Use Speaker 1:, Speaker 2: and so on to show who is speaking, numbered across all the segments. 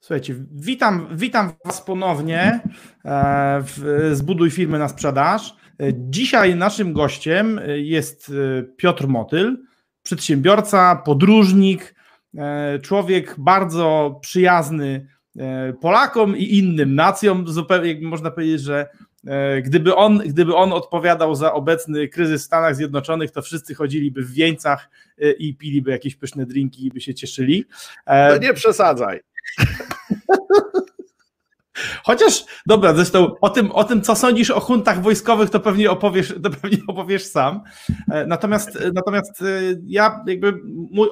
Speaker 1: Słuchajcie, witam, witam Was ponownie e, w Zbuduj firmy na sprzedaż. E, Dzisiaj naszym gościem jest e, Piotr Motyl, przedsiębiorca, podróżnik, człowiek bardzo przyjazny Polakom i innym nacjom. Zupełnie można powiedzieć, że gdyby on, gdyby on odpowiadał za obecny kryzys w Stanach Zjednoczonych, to wszyscy chodziliby w wieńcach i piliby jakieś pyszne drinki i by się cieszyli. E,
Speaker 2: No nie przesadzaj.
Speaker 1: Chociaż, dobra, zresztą o tym, o tym, co sądzisz o huntach wojskowych, to pewnie opowiesz, to pewnie opowiesz sam. E, Natomiast, natomiast e, ja jakby mój,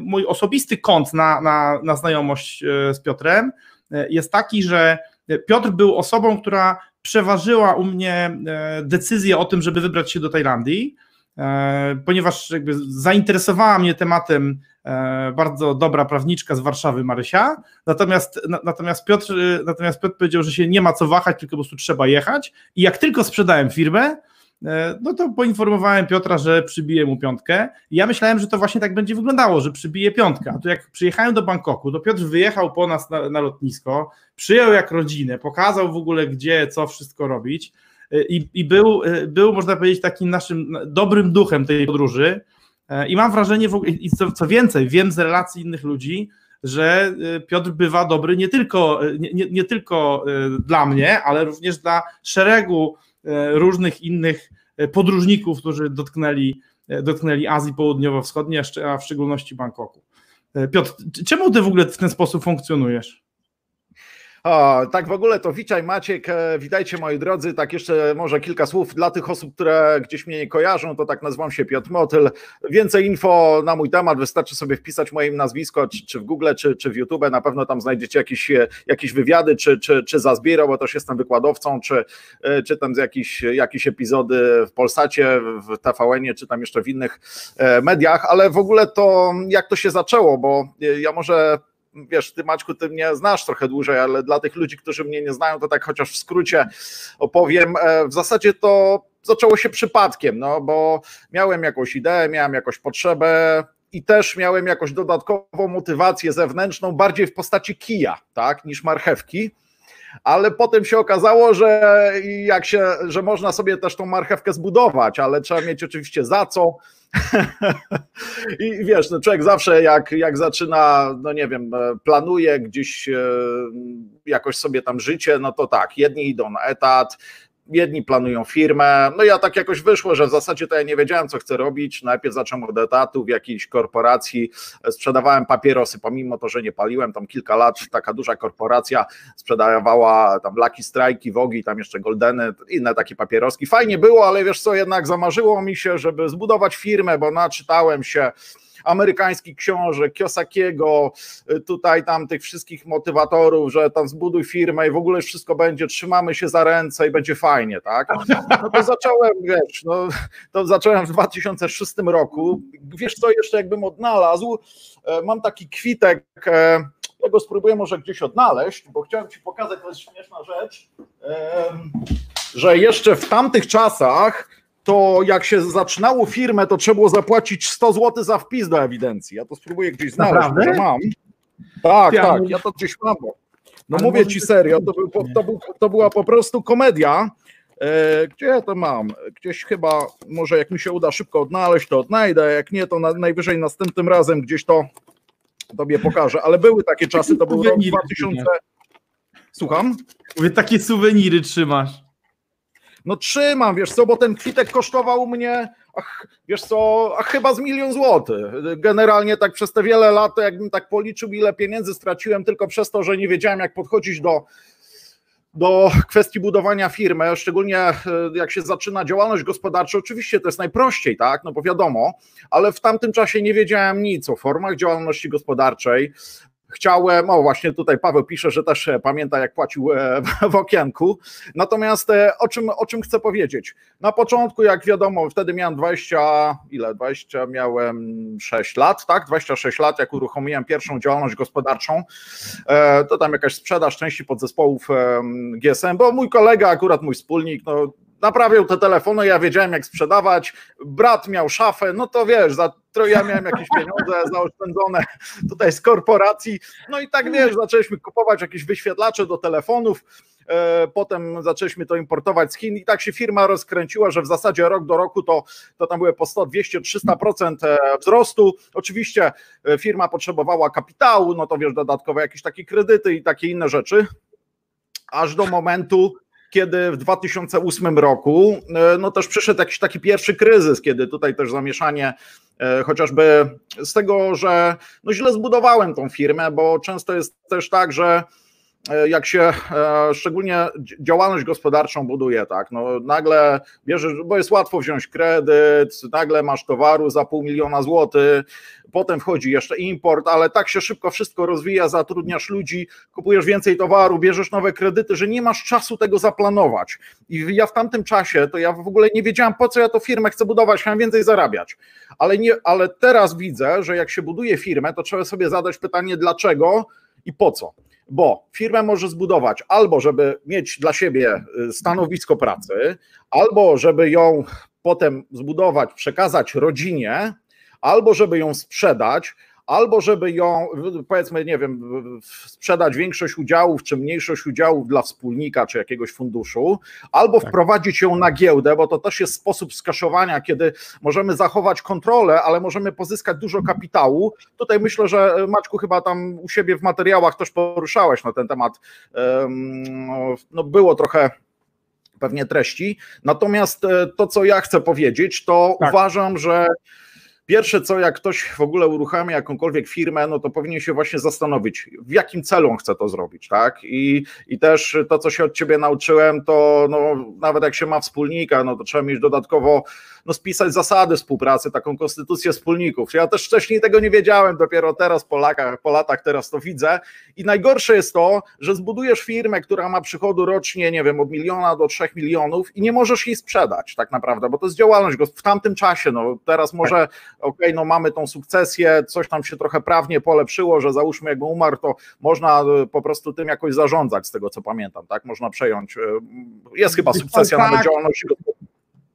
Speaker 1: mój osobisty kąt na, na, na znajomość e, z Piotrem e, jest taki, że Piotr był osobą, która przeważyła u mnie e, decyzję o tym, żeby wybrać się do Tajlandii, e, ponieważ jakby zainteresowała mnie tematem e, bardzo dobra prawniczka z Warszawy, Marysia, Natomiast, na, natomiast, Piotr, y, natomiast Piotr powiedział, że się nie ma co wahać, tylko po prostu trzeba jechać. I jak tylko sprzedałem firmę, e, no to poinformowałem Piotra, że przybiję mu piątkę. I ja myślałem, że to właśnie tak będzie wyglądało, że przybije piątkę. A to jak przyjechałem do Bangkoku, to Piotr wyjechał po nas na, na lotnisko, przyjął jak rodzinę, pokazał w ogóle gdzie, co wszystko robić. E, I, i był, e, był, można powiedzieć, takim naszym dobrym duchem tej podróży. E, I mam wrażenie, w ogóle, i co, co więcej, wiem z relacji innych ludzi, że y, Piotr bywa dobry nie tylko, y, nie, nie, nie tylko dla mnie, ale również dla szeregu różnych innych podróżników, którzy dotknęli, dotknęli Azji Południowo-Wschodniej, a w szczególności Bangkoku. Piotr, czemu ty w ogóle w ten sposób funkcjonujesz?
Speaker 2: O, tak w ogóle to witaj Maciek, e, witajcie moi drodzy, tak jeszcze może kilka słów dla tych osób, które gdzieś mnie nie kojarzą, to tak nazywam się Piotr Motyl, więcej info na mój temat, wystarczy sobie wpisać moje nazwisko, czy, czy w Google, czy, czy w YouTube, na pewno tam znajdziecie jakieś, e, jakieś wywiady, czy, czy, czy za bo też jestem wykładowcą, czy, e, czy tam jakieś, jakieś epizody w Polsacie, w TVN-ie, czy tam jeszcze w innych mediach, ale w ogóle to jak to się zaczęło, bo ja może wiesz, ty Maćku, ty mnie znasz trochę dłużej, ale dla tych ludzi, którzy mnie nie znają, to tak chociaż w skrócie opowiem. E, W zasadzie to zaczęło się przypadkiem, no bo miałem jakąś ideę, miałem jakąś potrzebę i też miałem jakąś dodatkową motywację zewnętrzną, bardziej w postaci kija, tak, niż marchewki. Ale potem się okazało, że jak się, że można sobie też tą marchewkę zbudować, ale trzeba mieć oczywiście za co, i wiesz, no człowiek zawsze jak, jak zaczyna, no nie wiem, e, planuje gdzieś e, jakoś sobie tam życie, no to tak, jedni idą na etat, jedni planują firmę. No ja tak jakoś wyszło, że w zasadzie to ja nie wiedziałem, co chcę robić. Najpierw zacząłem od etatu w jakiejś korporacji, sprzedawałem papierosy, pomimo to, że nie paliłem tam kilka lat, taka duża korporacja sprzedawała tam Lucky Strike'i, Wogi, tam jeszcze Goldeny, inne takie papieroski. Fajnie było, ale wiesz co, jednak zamarzyło mi się, żeby zbudować firmę, bo naczytałem się amerykańskich książek, Kiosakiego, tutaj tam tych wszystkich motywatorów, że tam zbuduj firmę i w ogóle wszystko będzie, trzymamy się za ręce i będzie fajnie, tak? No to zacząłem, wiesz, no, to zacząłem w 2006 roku. Wiesz co, jeszcze jakbym odnalazł, e, mam taki kwitek, e, ja go spróbuję może gdzieś odnaleźć, bo chciałem Ci pokazać, to jest śmieszna rzecz, że jeszcze w tamtych czasach to jak się zaczynało firmę, to trzeba było zapłacić 100 zł za wpis do ewidencji. Ja to spróbuję gdzieś znaleźć,
Speaker 1: Naprawdę?
Speaker 2: mam. Tak,
Speaker 1: Ja
Speaker 2: tak, ja to gdzieś mam. No
Speaker 1: Ale
Speaker 2: mówię ci serio, to, był, to, był, to była po prostu komedia. E, Gdzie ja to mam? Gdzieś chyba, może jak mi się uda szybko odnaleźć, to odnajdę, jak nie, to na, najwyżej następnym razem gdzieś to tobie pokażę, ale były takie czasy, to był rok
Speaker 1: Suweniry
Speaker 2: 2000. Słucham?
Speaker 1: Mówię, takie suweniry trzymasz.
Speaker 2: No trzymam, wiesz co, bo ten kwitek kosztował mnie, ach, wiesz co, ach, chyba z milion złotych. Generalnie tak przez te wiele lat, jakbym tak policzył, ile pieniędzy straciłem tylko przez to, że nie wiedziałem, jak podchodzić do, do kwestii budowania firmy, szczególnie e, jak się zaczyna działalność gospodarcza, oczywiście to jest najprościej, tak, no bo wiadomo, ale w tamtym czasie nie wiedziałem nic o formach działalności gospodarczej, chciałem, o właśnie tutaj Paweł pisze, że też pamięta jak płacił w okienku, natomiast o czym, o czym chcę powiedzieć? Na początku, jak wiadomo, wtedy miałem 20, ile, 20, miałem 6 lat, tak, 26 lat, jak uruchomiłem pierwszą działalność gospodarczą, to tam jakaś sprzedaż części podzespołów GSM, bo mój kolega, akurat mój wspólnik, no naprawiał te telefony, ja wiedziałem jak sprzedawać, brat miał szafę, no to wiesz, za, ja miałem jakieś pieniądze zaoszczędzone tutaj z korporacji, no i tak wiesz, zaczęliśmy kupować jakieś wyświetlacze do telefonów, e, potem zaczęliśmy to importować z Chin i tak się firma rozkręciła, że w zasadzie rok do roku to, to tam były po 100, 200, 300% wzrostu, oczywiście e, firma potrzebowała kapitału, no to wiesz, dodatkowe jakieś takie kredyty i takie inne rzeczy, aż do momentu, kiedy w 2008 roku e, no też przyszedł jakiś taki pierwszy kryzys, kiedy tutaj też zamieszanie e, chociażby z tego, że no źle zbudowałem tą firmę, bo często jest też tak, że jak się e, szczególnie działalność gospodarczą buduje, tak, no nagle bierzesz, bo jest łatwo wziąć kredyt, nagle masz towaru za pół miliona złotych, potem wchodzi jeszcze import, ale tak się szybko wszystko rozwija, zatrudniasz ludzi, kupujesz więcej towaru, bierzesz nowe kredyty, że nie masz czasu tego zaplanować. I ja w tamtym czasie, to ja w ogóle nie wiedziałem, po co ja to firmę chcę budować, chciałem więcej zarabiać. Ale, nie, ale teraz widzę, że jak się buduje firmę, to trzeba sobie zadać pytanie, dlaczego i po co bo firmę może zbudować albo, żeby mieć dla siebie y, stanowisko pracy, albo żeby ją potem zbudować, przekazać rodzinie, albo żeby ją sprzedać, albo żeby ją, powiedzmy, nie wiem, sprzedać większość udziałów czy mniejszość udziałów dla wspólnika czy jakiegoś funduszu, albo tak. wprowadzić ją na giełdę, bo to też jest sposób skaszowania, kiedy możemy zachować kontrolę, ale możemy pozyskać dużo kapitału. Tutaj myślę, że Maćku chyba tam u siebie w materiałach też poruszałeś na ten temat. No, było trochę pewnie treści. Natomiast e, to, co ja chcę powiedzieć, to tak. uważam, że Pierwsze co, jak ktoś w ogóle uruchamia jakąkolwiek firmę, no to powinien się właśnie zastanowić, w jakim celu on chce to zrobić, tak? I, i też to, co się od ciebie nauczyłem, to no, nawet jak się ma wspólnika, no to trzeba mieć dodatkowo no, spisać zasady współpracy, taką konstytucję wspólników. Ja też wcześniej tego nie wiedziałem, dopiero teraz po, latach, po latach teraz to widzę. I najgorsze jest to, że zbudujesz firmę, która ma przychodu rocznie, nie wiem, od miliona do trzech milionów i nie możesz jej sprzedać tak naprawdę, bo to jest działalność w tamtym czasie. No, teraz może, okej, okay, no mamy tą sukcesję, coś tam się trochę prawnie polepszyło, że załóżmy, jakby umarł, to można e, po prostu tym jakoś zarządzać, z tego co pamiętam, tak? Można przejąć. E, jest chyba sukcesja tak. nawet działalności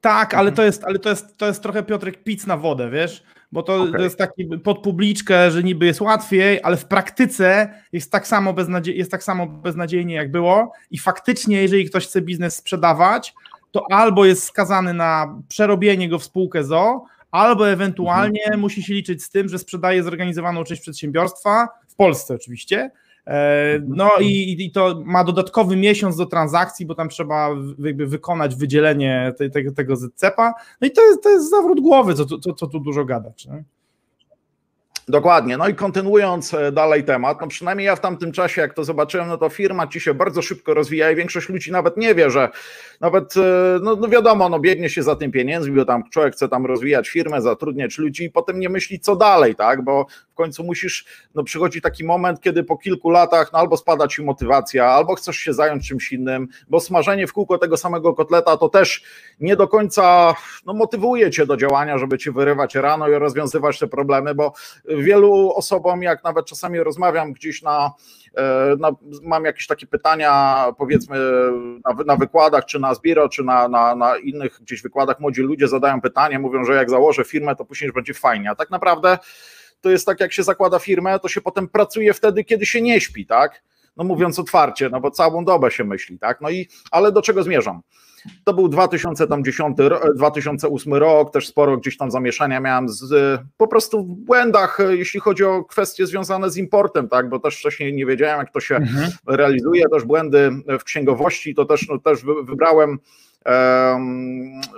Speaker 1: tak, ale mhm. to jest, ale to jest, to jest trochę Piotrek pic na wodę, wiesz? Bo to, okay. to jest taki pod publiczkę, że niby jest łatwiej, ale w praktyce jest tak, samo beznadzie- jest tak samo beznadziejnie, jak było. I faktycznie, jeżeli ktoś chce biznes sprzedawać, to albo jest skazany na przerobienie go w spółkę ZO, albo ewentualnie mhm. musi się liczyć z tym, że sprzedaje zorganizowaną część przedsiębiorstwa, w Polsce oczywiście, no i, i to ma dodatkowy miesiąc do transakcji, bo tam trzeba jakby wykonać wydzielenie te, te, tego ZCEP-a. No i to jest, to jest zawrót głowy, co, co, co tu dużo gadać. Nie?
Speaker 2: Dokładnie. No i kontynuując e, dalej temat, no przynajmniej ja w tamtym czasie, jak to zobaczyłem, no to firma ci się bardzo szybko rozwija i większość ludzi nawet nie wie, że nawet, e, no, no wiadomo, no biegnie się za tym pieniędzmi, bo tam człowiek chce tam rozwijać firmę, zatrudniać ludzi i potem nie myśli co dalej, tak, bo w końcu musisz, no przychodzi taki moment, kiedy po kilku latach, no albo spada ci motywacja, albo chcesz się zająć czymś innym, bo smażenie w kółko tego samego kotleta to też nie do końca, no motywuje cię do działania, żeby ci wyrywać rano i rozwiązywać te problemy, bo wielu osobom, jak nawet czasami rozmawiam gdzieś na, e, na mam jakieś takie pytania, powiedzmy na, na wykładach, czy na Zbiro, czy na, na, na innych gdzieś wykładach, młodzi ludzie zadają pytanie, mówią, że jak założę firmę, to później będzie fajnie, a tak naprawdę to jest tak, jak się zakłada firmę, to się potem pracuje wtedy, kiedy się nie śpi, tak? No mówiąc otwarcie, no bo całą dobę się myśli, tak? No i, ale do czego zmierzam? To był 2010, 2008 rok, też sporo gdzieś tam zamieszania miałem z, po prostu w błędach, jeśli chodzi o kwestie związane z importem, tak, bo też wcześniej nie wiedziałem, jak to się mhm. realizuje, też błędy w księgowości, to też, no, też wybrałem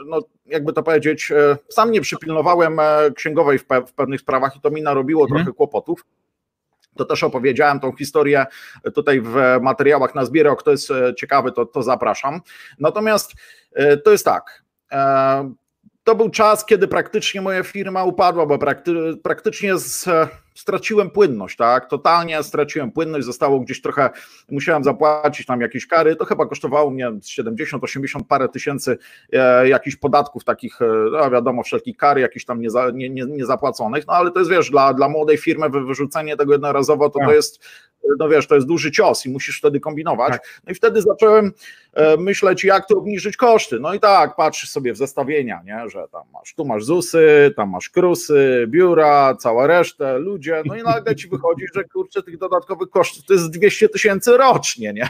Speaker 2: no, jakby to powiedzieć, e, sam nie przypilnowałem e, księgowej w, pe w pewnych sprawach i to mi narobiło mhm. trochę kłopotów. To też opowiedziałem tą historię tutaj w materiałach na zbierach. Kto jest e, ciekawy, to, to zapraszam. Natomiast e, to jest tak. E, to był czas, kiedy praktycznie moja firma upadła, bo prakty, praktycznie z, straciłem płynność, tak? Totalnie straciłem płynność, zostało gdzieś trochę, musiałem zapłacić tam jakieś kary, to chyba kosztowało mnie 70, 80 parę tysięcy e, jakichś podatków takich, e, no wiadomo, wszelkich kar, jakichś tam nieza, nie, nie, niezapłaconych, no ale to jest, wiesz, dla, dla młodej firmy wyrzucenie tego jednorazowo, to tak. to jest no wiesz, to jest duży cios i musisz wtedy kombinować. Tak. No i wtedy zacząłem e, myśleć, jak to obniżyć koszty. No i tak, patrzysz sobie w zestawienia, nie? że tam masz, tu masz ZUSy, tam masz KRUSy, biura, cała reszta, ludzie, no i nagle ci wychodzi, że kurczę, tych dodatkowych kosztów to jest 200 tysięcy rocznie, nie?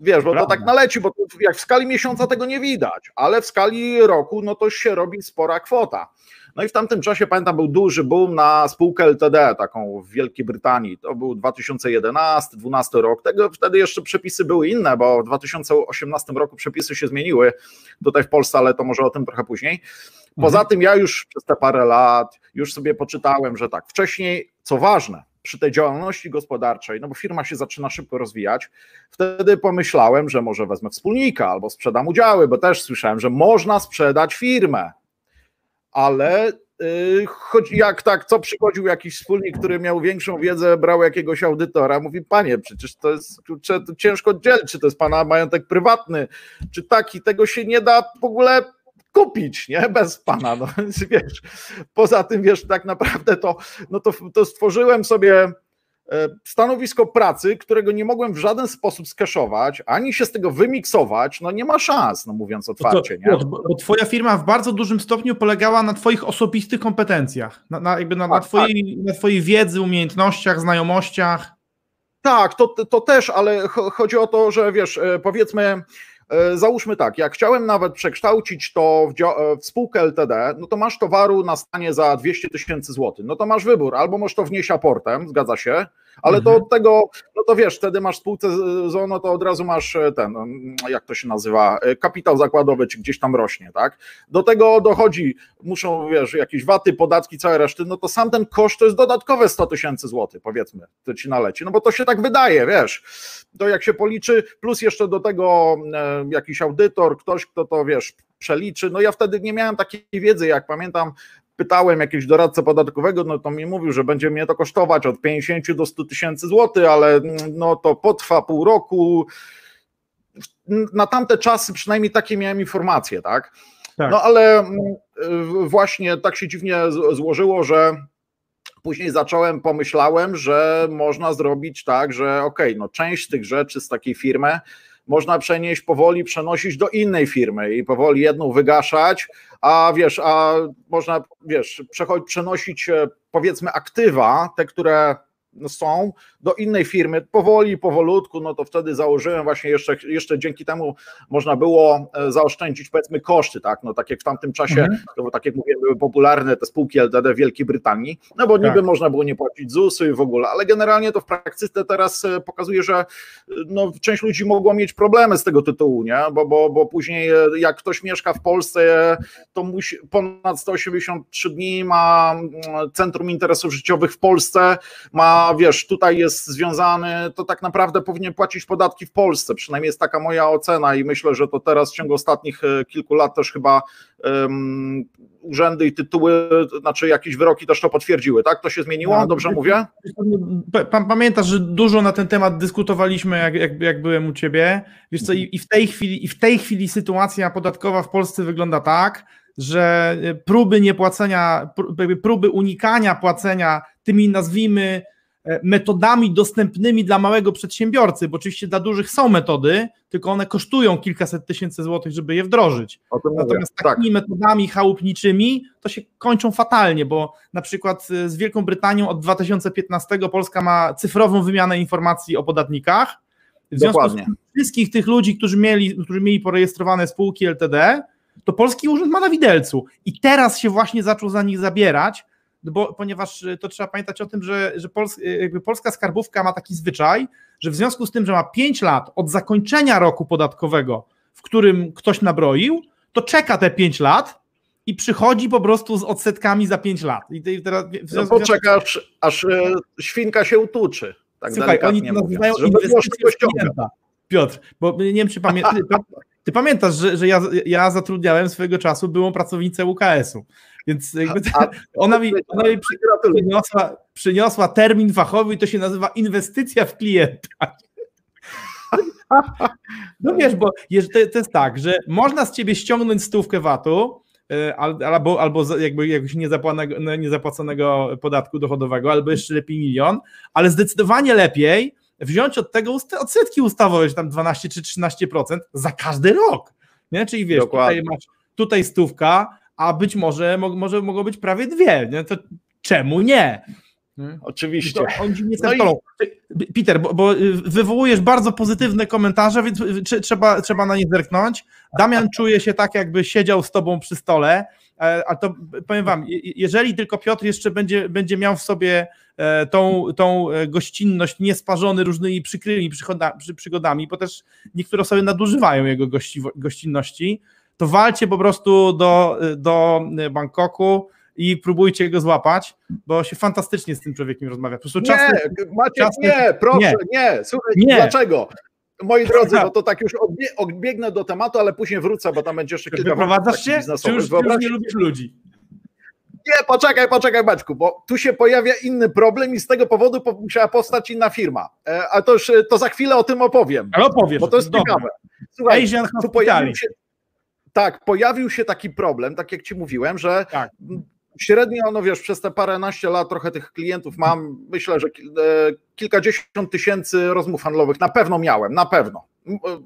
Speaker 2: Wiesz, bo Prawda. to tak naleci, bo jak w skali miesiąca tego nie widać, ale w skali roku, no to się robi spora kwota. No i w tamtym czasie, pamiętam, był duży boom na spółkę LTD, taką w Wielkiej Brytanii. To był 2011-2012 rok. Tego wtedy jeszcze przepisy były inne, bo w 2018 roku przepisy się zmieniły tutaj w Polsce, ale to może o tym trochę później. Poza mhm. tym ja już przez te parę lat już sobie poczytałem, że tak, wcześniej, co ważne, przy tej działalności gospodarczej, no bo firma się zaczyna szybko rozwijać, wtedy pomyślałem, że może wezmę wspólnika albo sprzedam udziały, bo też słyszałem, że można sprzedać firmę ale y, choć jak tak, co przychodził jakiś wspólnik, który miał większą wiedzę, brał jakiegoś audytora, mówi, panie, przecież to jest to ciężko oddzielić, czy to jest pana majątek prywatny, czy taki, tego się nie da w ogóle kupić, nie, bez pana, no wiesz, poza tym, wiesz, tak naprawdę to, no to, to stworzyłem sobie stanowisko pracy, którego nie mogłem w żaden sposób skeszować, ani się z tego wymiksować, no nie ma szans, no mówiąc otwarcie.
Speaker 1: To, nie? Bo, bo twoja firma w bardzo dużym stopniu polegała na twoich osobistych kompetencjach, na, na jakby na, na, tak, twojej, tak. na twojej wiedzy, umiejętnościach, znajomościach.
Speaker 2: Tak, to, to też, ale chodzi o to, że wiesz, e, powiedzmy, E, załóżmy tak, jak chciałem nawet przekształcić to w, e, w, spółkę LTD, no to masz towaru na stanie za 200 tysięcy złotych. No to masz wybór, albo możesz to wnieść aportem, zgadza się, ale mhm. to od tego, no to wiesz, wtedy masz spółce ZONO, to od razu masz e, ten, mm, jak to się nazywa, kapitał zakładowy, czy gdzieś tam rośnie, tak? Do tego dochodzi, muszą, wiesz, jakieś waty, podatki, całe reszty, no to sam ten koszt to jest dodatkowe 100 tysięcy złotych, powiedzmy, to ci naleci, no bo to się tak wydaje, wiesz, to jak się policzy, plus jeszcze do tego jakiś audytor, ktoś, kto to wiesz, przeliczy. No ja wtedy nie miałem takiej wiedzy, jak pamiętam, pytałem jakiegoś doradcę podatkowego, no to mi mówił, że będzie mnie to kosztować od 50 do 100 tysięcy złotych, ale no to potrwa pół roku. Na tamte czasy przynajmniej takie miałem informacje, tak? tak. No ale mm, właśnie tak się dziwnie złożyło, że później zacząłem, pomyślałem, że można zrobić tak, że okej, okay, no część z tych rzeczy z takiej firmy można przenieść powoli, przenosić do innej firmy i powoli jedną wygaszać, a wiesz, a można, wiesz, przenosić e, powiedzmy aktywa, te, które są do innej firmy, powoli, powolutku, no to wtedy założyłem właśnie jeszcze, jeszcze dzięki temu można było e, zaoszczędzić powiedzmy koszty, tak, no tak jak w tamtym czasie, mhm. to tak jak mówię, były popularne te spółki LTD w Wielkiej Brytanii, no bo niby tak. można było nie płacić ZUS-y w ogóle, ale generalnie to w praktyce teraz e, pokazuje, że no, część ludzi mogła mieć problemy z tego tytułu, nie, bo, bo, bo później e, jak ktoś mieszka w Polsce, to musi ponad 183 dni ma mm, Centrum Interesów Życiowych w Polsce, ma, wiesz, tutaj jest związany, to tak naprawdę powinien płacić podatki w Polsce. Przynajmniej jest taka moja ocena i myślę, że to teraz w ciągu ostatnich e, kilku lat też chyba um, urzędy i tytuły, znaczy jakieś wyroki też to potwierdziły, tak? To się zmieniło? Tak. Dobrze mówię?
Speaker 1: Pan pamiętasz, że dużo na ten temat dyskutowaliśmy, jak, jak, jak byłem u ciebie. Wiesz co, i, i, w tej chwili, i w tej chwili sytuacja podatkowa w Polsce wygląda tak, że próby niepłacenia, próby unikania płacenia tymi nazwijmy E, metodami dostępnymi dla małego przedsiębiorcy, bo oczywiście dla dużych są metody, tylko one kosztują kilkaset tysięcy złotych, żeby je wdrożyć. Natomiast mówię. takimi tak. metodami chałupniczymi to się kończą fatalnie, bo na przykład e, z Wielką Brytanią od 2015 Polska ma cyfrową wymianę informacji o podatnikach. W związku Dokładnie. z tym wszystkich tych ludzi, którzy mieli, którzy mieli porejestrowane spółki LTD, to polski urząd ma na widelcu i teraz się właśnie zaczął za nich zabierać, bo, ponieważ y, to trzeba pamiętać o tym, że, że Pols, y, polska skarbówka ma taki zwyczaj, że w związku z tym, że ma 5 lat od zakończenia roku podatkowego, w którym ktoś nabroił, to czeka te 5 lat i przychodzi po prostu z odsetkami za 5 lat. I
Speaker 2: teraz, no poczekasz, aż e, świnka się utuczy. Tak
Speaker 1: Słuchaj, oni to nazywają inwestycją klienta. Piotr, bo nie wiem, czy pamiętasz, Ty pamiętasz, że, że ja, ja zatrudniałem swojego czasu byłą pracownicę UKS-u, więc a, ona mi, ona mi przyniosła, przyniosła termin fachowy i to się nazywa inwestycja w klienta. No wiesz, bo to jest tak, że można z ciebie ściągnąć stówkę VAT-u, e, albo, albo jakby jakiegoś niezapłaconego, niezapłaconego podatku dochodowego, albo jeszcze lepiej milion, ale zdecydowanie lepiej wziąć od tego odsetki ustawowe, tam 12 czy 13% za każdy rok. Nie? Czyli wiesz, tutaj masz tutaj stówka, a być może, może mogą być prawie dwie. Nie? To czemu nie?
Speaker 2: Hmm? Oczywiście. To,
Speaker 1: oni nie no i... Peter, bo, bo, wywołujesz bardzo pozytywne komentarze, więc trzeba, trzeba na nie zerknąć. Damian czuje się tak, jakby siedział z tobą przy stole, e, a to powiem wam, jeżeli tylko Piotr jeszcze będzie, będzie miał w sobie e, tą, tą e, gościnność niesparzony różnymi przykrymi przygodami, bo też niektóre osoby nadużywają jego gości, gościnności, to walcie po prostu do, do Bangkoku, i próbujcie go złapać, bo się fantastycznie z tym człowiekiem rozmawia. Po prostu
Speaker 2: nie, Maciek, nie, proszę, nie, nie. słuchaj, nie. dlaczego? Moi drodzy, bo to tak już odbiegnę do tematu, ale później wrócę, bo tam będzie jeszcze kilka
Speaker 1: Wyprowadzasz się? Czy już, już nie lubisz ludzi?
Speaker 2: Nie, poczekaj, poczekaj Maćku, bo tu się pojawia inny problem i z tego powodu musiała powstać inna firma. E, a to już to za chwilę o tym opowiem.
Speaker 1: Ale opowiesz.
Speaker 2: Bo to jest ciekawe. Słuchaj, tu pojawił się, tak, pojawił się taki problem, tak jak ci mówiłem, że tak średnio, no wiesz, przez te paręnaście lat trochę tych klientów mam, myślę, że e, kilkadziesiąt tysięcy rozmów handlowych na pewno miałem, na pewno.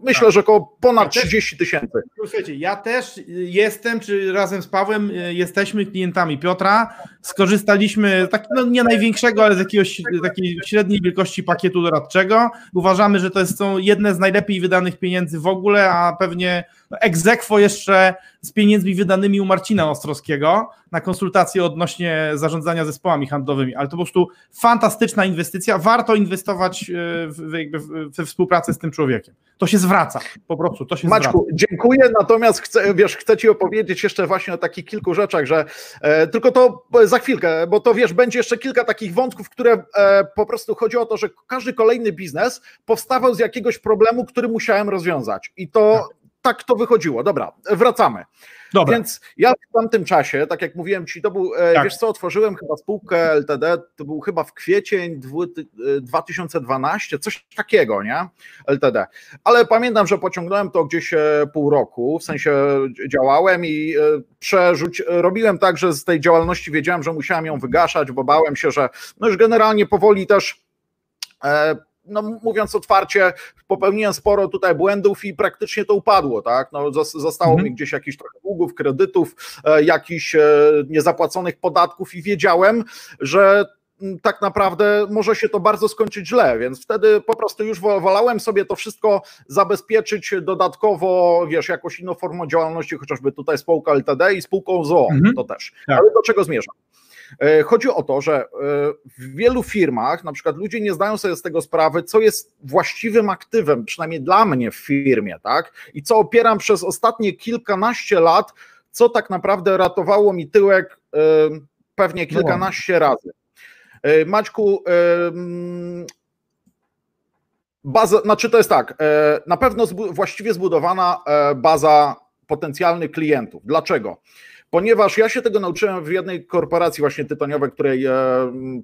Speaker 2: Myślę, tak. że około ponad 30 tysięcy.
Speaker 1: Słuchajcie, ja też jestem, czy razem z Pawłem e, jesteśmy klientami Piotra. Skorzystaliśmy, tak, no nie największego, ale z jakiegoś takiej średniej wielkości pakietu doradczego. Uważamy, że to są jedne z najlepiej wydanych pieniędzy w ogóle, a pewnie egzekwo jeszcze z pieniędzmi wydanymi u Marcina Ostrowskiego na konsultacje odnośnie zarządzania zespołami handlowymi, ale to po prostu fantastyczna inwestycja. Warto inwestować e, w, w, we współpracę z tym człowiekiem. To się zwraca, po prostu to się
Speaker 2: Maćku,
Speaker 1: zwraca.
Speaker 2: dziękuję, natomiast chcę, wiesz, chcę Ci opowiedzieć jeszcze właśnie o takich kilku rzeczach, że e, tylko to za chwilkę, bo to wiesz, będzie jeszcze kilka takich wątków, które e, po prostu chodzi o to, że każdy kolejny biznes powstawał z jakiegoś problemu, który musiałem rozwiązać i to tak tak to wychodziło. Dobra, wracamy. Dobra. Więc ja w tamtym czasie, tak jak mówiłem ci, to był, e, tak. wiesz co, otworzyłem chyba spółkę LTD, to był chyba w kwiecień 2012, e, coś takiego, nie? LTD. Ale pamiętam, że pociągnąłem to gdzieś e, pół roku, w sensie działałem i przerzuć, robiłem tak, że z tej działalności wiedziałem, że musiałem ją wygaszać, bo bałem się, że no już generalnie powoli też no mówiąc otwarcie, popełniłem sporo tutaj błędów i praktycznie to upadło, tak? No, zostało mhm. mi gdzieś jakiś trochę długów, kredytów, e, jakichś e, niezapłaconych podatków i wiedziałem, że tak naprawdę może się to bardzo skończyć źle, więc wtedy po prostu już wolałem sobie to wszystko zabezpieczyć dodatkowo, wiesz, jakąś inną formą działalności, chociażby tutaj spółka LTD i spółką ZOO, mhm. to też. Tak. Ale do czego zmierzam? E, chodzi o to, że e, w wielu firmach, na przykład ludzie nie zdają sobie z tego sprawy, co jest właściwym aktywem, przynajmniej dla mnie w firmie, tak? I co opieram przez ostatnie kilkanaście lat, co tak naprawdę ratowało mi tyłek e, pewnie no kilkanaście razy. Maćku, baza, znaczy to jest tak, na pewno właściwie zbudowana baza potencjalnych klientów. Dlaczego? Ponieważ ja się tego nauczyłem w jednej korporacji właśnie tytoniowej, której e,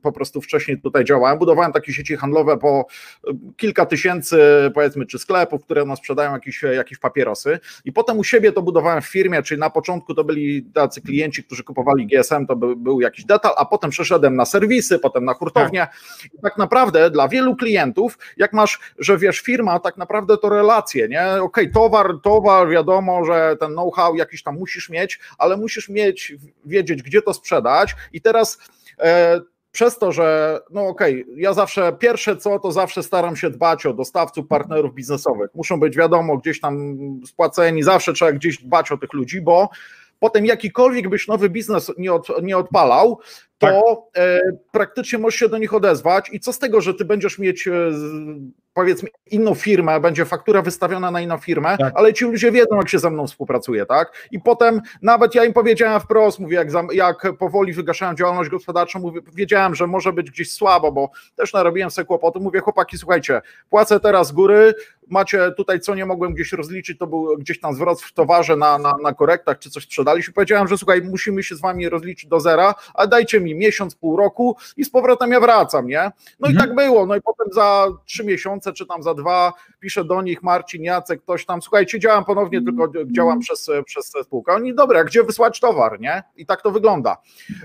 Speaker 2: po prostu wcześniej tutaj działałem. Budowałem takie sieci handlowe po e, kilka tysięcy, powiedzmy, czy sklepów, które nam sprzedają jakieś, jakieś papierosy i potem u siebie to budowałem w firmie, czyli na początku to byli tacy klienci, którzy kupowali GSM, to by, był jakiś detal, a potem przeszedłem na serwisy, potem na hurtownię. Tak. I tak naprawdę dla wielu klientów, jak masz, że wiesz, firma, tak naprawdę to relacje, nie? Okej, okay, towar, towar, wiadomo, że ten know-how jakiś tam musisz mieć, ale musisz musisz mieć, wiedzieć, gdzie to sprzedać i teraz e, przez to, że no okej, okay, ja zawsze pierwsze co, to zawsze staram się dbać o dostawców, partnerów biznesowych. Muszą być wiadomo, gdzieś tam spłaceni, zawsze trzeba gdzieś dbać o tych ludzi, bo potem jakikolwiek byś nowy biznes nie, od, nie odpalał, to tak. e, praktycznie możesz się do nich odezwać i co z tego, że ty będziesz mieć e, powiedzmy inną firmę, będzie faktura wystawiona na inną firmę, tak. ale ci ludzie wiedzą, jak się ze mną współpracuje, tak? I potem nawet ja im powiedziałem wprost, mówię, jak, jak powoli wygaszałem działalność gospodarczą, mówię, wiedziałem, że może być gdzieś słabo, bo też narobiłem sobie kłopotu, mówię, chłopaki, słuchajcie, płacę teraz z góry, macie tutaj, co nie mogłem gdzieś rozliczyć, to był gdzieś tam zwrot w towarze na, na, na korektach, czy coś sprzedaliśmy. Powiedziałem, że słuchaj, musimy się z wami rozliczyć do zera, a dajcie mi miesiąc, pół roku i z powrotem ja wracam, nie? No mhm. i tak było. No i potem za trzy miesiące, czy tam za dwa, piszę do nich Marcin, Jacek, ktoś tam, słuchajcie, działam ponownie, tylko działam przez, przez spółkę. Oni, dobra, gdzie wysłać towar, nie? I tak to wygląda.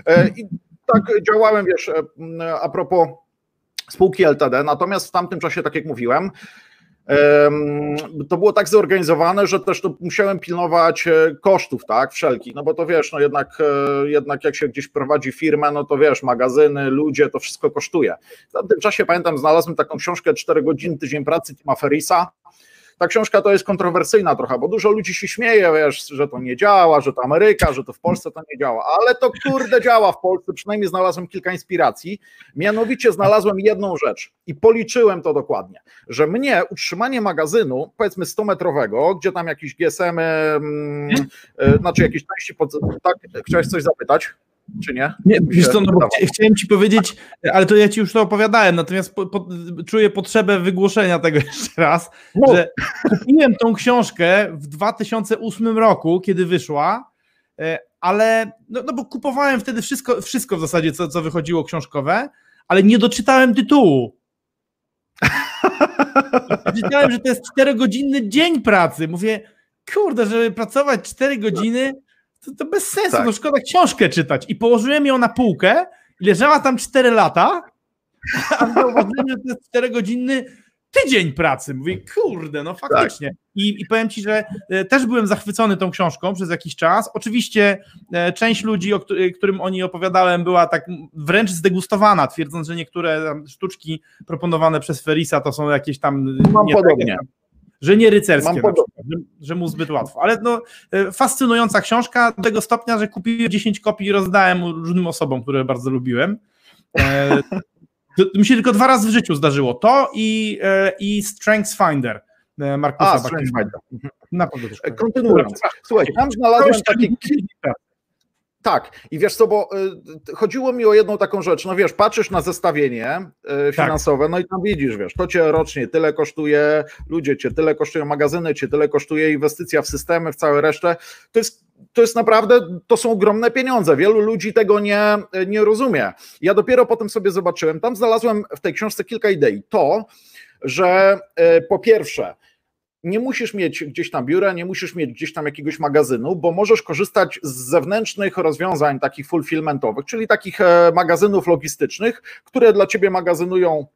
Speaker 2: E, I tak działałem, wiesz, e, a propos spółki LTD, natomiast w tamtym czasie, tak jak mówiłem, to było tak zorganizowane, że też to musiałem pilnować e, kosztów, tak, wszelkich, no bo to wiesz, no jednak, jednak jak się gdzieś prowadzi firmę, no to wiesz, magazyny, ludzie, to wszystko kosztuje. W tamtym czasie, pamiętam, znalazłem taką książkę 4 godziny, tydzień pracy Tima Ferisa, ta książka to jest kontrowersyjna trochę, bo dużo ludzi się śmieje, wiesz, że to nie działa, że to Ameryka, że to w Polsce to nie działa, ale to kurde działa w Polsce, przynajmniej znalazłem kilka inspiracji, mianowicie znalazłem jedną rzecz i policzyłem to dokładnie, że mnie utrzymanie magazynu, powiedzmy 100-metrowego, gdzie tam jakieś GSM, yy, yy, znaczy jakieś części, pod... tak, chciałeś coś zapytać? Czy nie?
Speaker 1: Nie, wiesz co, no chciałem ci powiedzieć, ale to ja ci już to opowiadałem, natomiast po, po, czuję potrzebę wygłoszenia tego jeszcze raz, no. że kupiłem tą książkę w 2008 roku, kiedy wyszła, e, ale no, no bo kupowałem wtedy wszystko, wszystko w zasadzie, co, co wychodziło książkowe, ale nie doczytałem tytułu. Czytałem, że to jest 4-godzinny dzień pracy. Mówię, kurde, żeby pracować 4 godziny, to, to bez sensu, tak. no szkoda książkę czytać. I położyłem ją na półkę leżała tam 4 lata, a zauważyłem, że to jest 4-godzinny tydzień pracy. Mówię, kurde, no faktycznie. Tak. I, I powiem ci, że e, też byłem zachwycony tą książką przez jakiś czas. Oczywiście e, część ludzi, o którym o niej opowiadałem, była tak wręcz zdegustowana, twierdząc, że niektóre sztuczki proponowane przez Ferisa to są jakieś tam.
Speaker 2: Mam nie podobnie. Tak,
Speaker 1: że nie rycerskie, przykład, że, że, mu zbyt łatwo. Ale no, e, fascynująca książka do tego stopnia, że kupiłem 10 kopii i rozdałem różnym osobom, które bardzo lubiłem. E, mi się tylko dwa razy w życiu zdarzyło. To i, e, i Strengths Finder. Markusa
Speaker 2: A, Strengths Finder. Na Kontynuując. Słuchajcie, tam znalazłem takie tak, i wiesz co, bo y, chodziło mi o jedną taką rzecz. No wiesz, patrzysz na zestawienie y, tak. finansowe, tak. no i tam widzisz, wiesz, to cię rocznie tyle kosztuje, ludzie cię tyle kosztują, magazyny cię tyle kosztuje, inwestycja w systemy, w całe resztę. To jest, to jest naprawdę, to są ogromne pieniądze. Wielu ludzi tego nie, nie rozumie. Ja dopiero potem sobie zobaczyłem, tam znalazłem w tej książce kilka idei. To, że y, po pierwsze, nie musisz mieć gdzieś tam biura, nie musisz mieć gdzieś tam jakiegoś magazynu, bo możesz korzystać z zewnętrznych rozwiązań takich fulfillmentowych, czyli takich e, magazynów logistycznych, które dla ciebie magazynują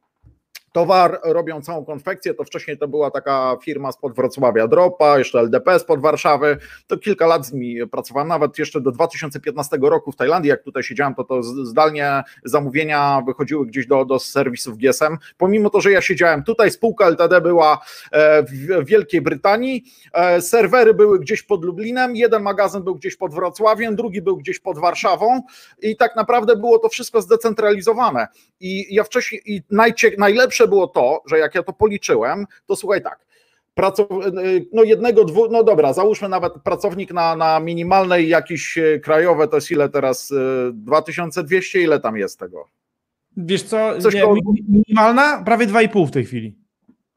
Speaker 2: towar, robią całą konfekcję, to wcześniej to była taka firma spod Wrocławia Dropa, jeszcze LDP spod Warszawy, to kilka lat z nimi pracowałem, nawet jeszcze do 2015 roku w Tajlandii, jak tutaj siedziałem, to to zdalnie zamówienia wychodziły gdzieś do, do serwisów GSM, pomimo to, że ja siedziałem tutaj, spółka LTD była e, w Wielkiej Brytanii, e, serwery były gdzieś pod Lublinem, jeden magazyn był gdzieś pod Wrocławiem, drugi był gdzieś pod Warszawą i tak naprawdę było to wszystko zdecentralizowane. I ja wcześniej, i najcie, najlepsze było to, że jak ja to policzyłem, to słuchaj tak, no jednego, dwóch, no dobra, załóżmy nawet pracownik na, na minimalnej jakiś e, krajowe, to jest ile teraz, 2200, e, ile tam jest tego?
Speaker 1: Wiesz co, Coś nie, koło... minimalna? Prawie 2,5 w tej chwili.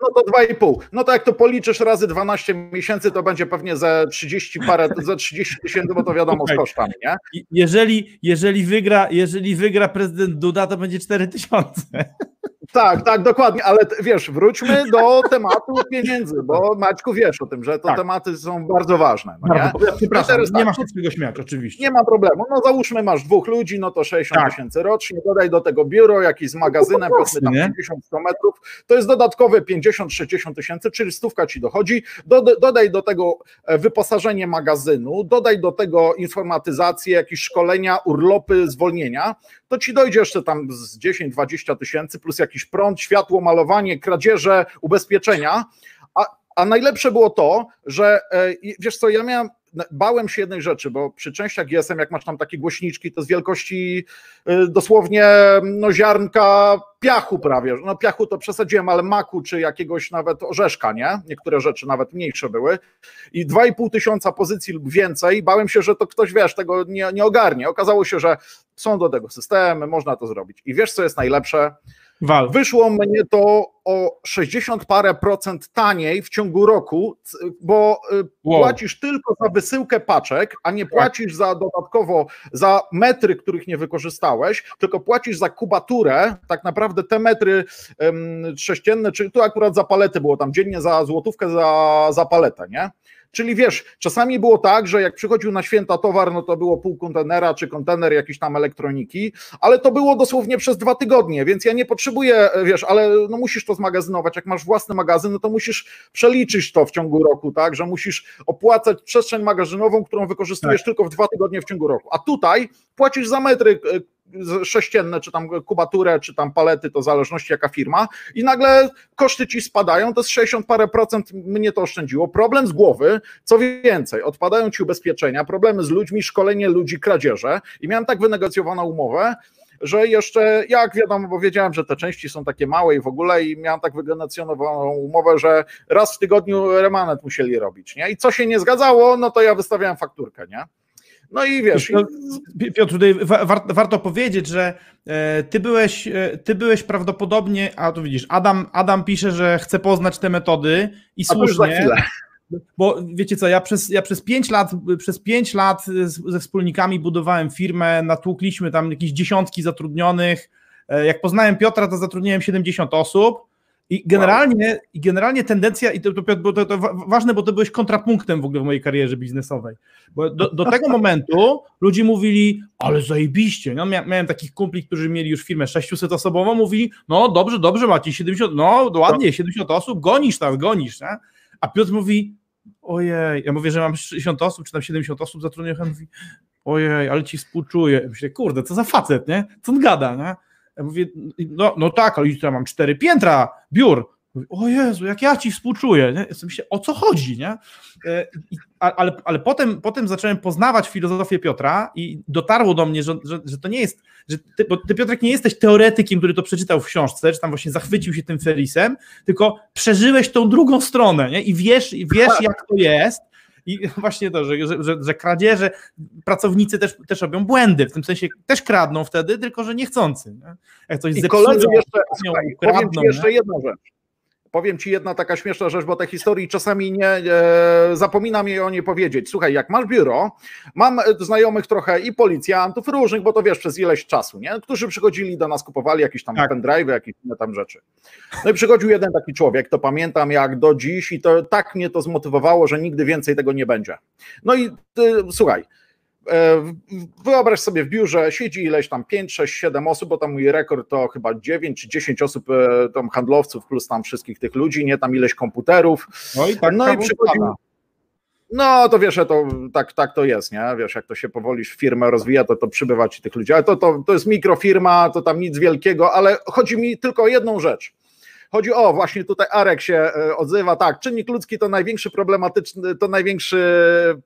Speaker 2: No to 2,5. No to jak to policzysz razy 12 miesięcy, to będzie pewnie ze 30 parę, ze 30 tysięcy, bo to wiadomo okay. z kosztami, nie?
Speaker 1: Jeżeli, jeżeli, wygra, jeżeli wygra prezydent Duda, to będzie 4 tysiące.
Speaker 2: Tak, tak, dokładnie, ale wiesz, wróćmy do tematu pieniędzy, bo Maćku wiesz o tym, że to tak. tematy są bardzo ważne. No nie?
Speaker 1: Ja przepraszam, teraz, nie tak, masz czego śmiać, oczywiście.
Speaker 2: Nie ma problemu, no załóżmy masz dwóch ludzi, no to 60 tak. tysięcy rocznie, dodaj do tego biuro, jakiś z magazynem, no powiedzmy tam 50-100 metrów, to jest dodatkowe 50-60 tysięcy, czyli stówka ci dochodzi, dodaj do tego e, wyposażenie magazynu, dodaj do tego informatyzację, jakieś szkolenia, urlopy, zwolnienia, to ci dojdzie jeszcze tam z 10-20 tysięcy plus jakiś prąd, światło, malowanie, kradzieże, ubezpieczenia. A, a najlepsze było to, że e, wiesz co, ja miałem bałem się jednej rzeczy, bo przy częściach GSM, jak masz tam takie głośniczki, to z wielkości y, dosłownie no, ziarnka piachu prawie. No piachu to przesadziłem, ale maku czy jakiegoś nawet orzeszka, nie? Niektóre rzeczy nawet mniejsze były. I 2,5 tysiąca pozycji lub więcej. Bałem się, że to ktoś, wiesz, tego nie, nie ogarnie. Okazało się, że są do tego systemy, można to zrobić. I wiesz, co jest najlepsze?
Speaker 1: Wal.
Speaker 2: Wyszło mnie to o 60 parę procent taniej w ciągu roku, bo y, wow. płacisz tylko za wysyłkę paczek, a nie tak. płacisz za dodatkowo za metry, których nie wykorzystałeś, tylko płacisz za kubaturę, tak naprawdę te metry um, sześcienne, czy tu akurat za palety było tam dziennie za złotówkę za, za paletę, nie? Czyli wiesz, czasami było tak, że jak przychodził na święta towar, no to było pół kontenera czy kontener jakiejś tam elektroniki, ale to było dosłownie przez dwa tygodnie, więc ja nie potrzebuję, wiesz, ale no musisz to zmagazynować. Jak masz własny magazyn, no to musisz przeliczyć to w ciągu roku, tak, że musisz opłacać przestrzeń magazynową, którą wykorzystujesz tak. tylko w dwa tygodnie w ciągu roku. A tutaj płacisz za metry sześcienne, czy tam kubaturę, czy tam palety, to w zależności jaka firma, i nagle koszty ci spadają, to jest 60 parę procent mnie to oszczędziło. Problem z głowy, co więcej, odpadają ci ubezpieczenia, problemy z ludźmi, szkolenie ludzi, kradzieże i miałem tak wynegocjowaną umowę, że jeszcze, jak wiadomo, bo wiedziałem, że te części są takie małe i w ogóle i miałem tak wynegocjonowaną umowę, że raz w tygodniu remanet musieli robić, nie? I co się nie zgadzało, no to ja wystawiałem fakturkę, nie? No i wiesz.
Speaker 1: Piotr, tutaj warto powiedzieć, że e, ty byłeś, e, ty byłeś prawdopodobnie, a tu widzisz, Adam, Adam pisze, że chce poznać te metody i a słusznie. Bo wiecie co, ja przez, ja przez pięć lat, przez pięć lat ze wspólnikami budowałem firmę, natłukliśmy tam jakieś dziesiątki zatrudnionych. E, jak poznałem Piotra, to zatrudniłem 70 osób i generalnie, wow. i generalnie tendencja, i to, to, to, to, ważne, bo to byłeś kontrapunktem w ogóle w mojej karierze biznesowej. Bo do, do tego momentu ludzie mówili, ale zajebiście. No, miałem takich kumpli, którzy mieli już firmę 600 osobową, mówili, no dobrze, dobrze, macie 70, no ładnie, 70 osób, gonisz tam, gonisz. Nie? A Piotr mówi, ojej, ja mówię, że mam 60 osób, czy tam 70 osób zatrudnionych, on mówi, ojej, ale ci współczuję. Myślę, kurde, co za facet, nie? Co on gada, nie? Ja mówię, no, no tak, ale ja mam cztery piętra biur. Mówię, o Jezu, jak ja ci współczuję. Nie? Myślę, o co chodzi, nie? E, ale, ale potem, potem zacząłem poznawać filozofię Piotra i dotarło do mnie, że, że, że to nie jest, że ty, bo ty Piotrek nie jesteś teoretykiem, który to przeczytał w książce, czy tam właśnie zachwycił się tym Felisem, tylko przeżyłeś tą drugą stronę nie? i wiesz, wiesz jak to jest i właśnie to, że, że, że, że kradzieże, pracownicy też, też robią błędy, w tym sensie też kradną wtedy, tylko że niechcący. Nie? Jak coś
Speaker 2: I koledzy jeszcze, słuchaj, powiem ci jeszcze jedną rzecz. Powiem ci jedna taka śmieszna rzecz, bo te historii czasami nie e, zapominam jej o niej powiedzieć. Słuchaj, jak masz biuro, mam znajomych trochę i policjantów różnych, bo to wiesz, przez ileś czasu, nie? Którzy przychodzili do nas, kupowali jakieś tam tak. pendrive, jakieś inne tam rzeczy. No i przychodził jeden taki człowiek, to pamiętam jak do dziś i to tak mnie to zmotywowało, że nigdy więcej tego nie będzie. No i ty, słuchaj, E, wyobraź sobie w biurze siedzi ileś tam 5, 6, 7 osób, bo tam mój rekord to chyba 9 czy 10 osób e, tam handlowców plus tam wszystkich tych ludzi, nie tam ileś komputerów.
Speaker 1: No i tak no i przychodzi,
Speaker 2: no to wiesz, to tak, tak to jest, nie? Wiesz, jak to się powoli firmę rozwija, to to przybywa ci tych ludzi. Ale to, to, to jest mikrofirma, to tam nic wielkiego, ale chodzi mi tylko o jedną rzecz. Chodzi o, właśnie tutaj Arek się e, odzywa, tak, czynnik ludzki to największy problematyczny, to największy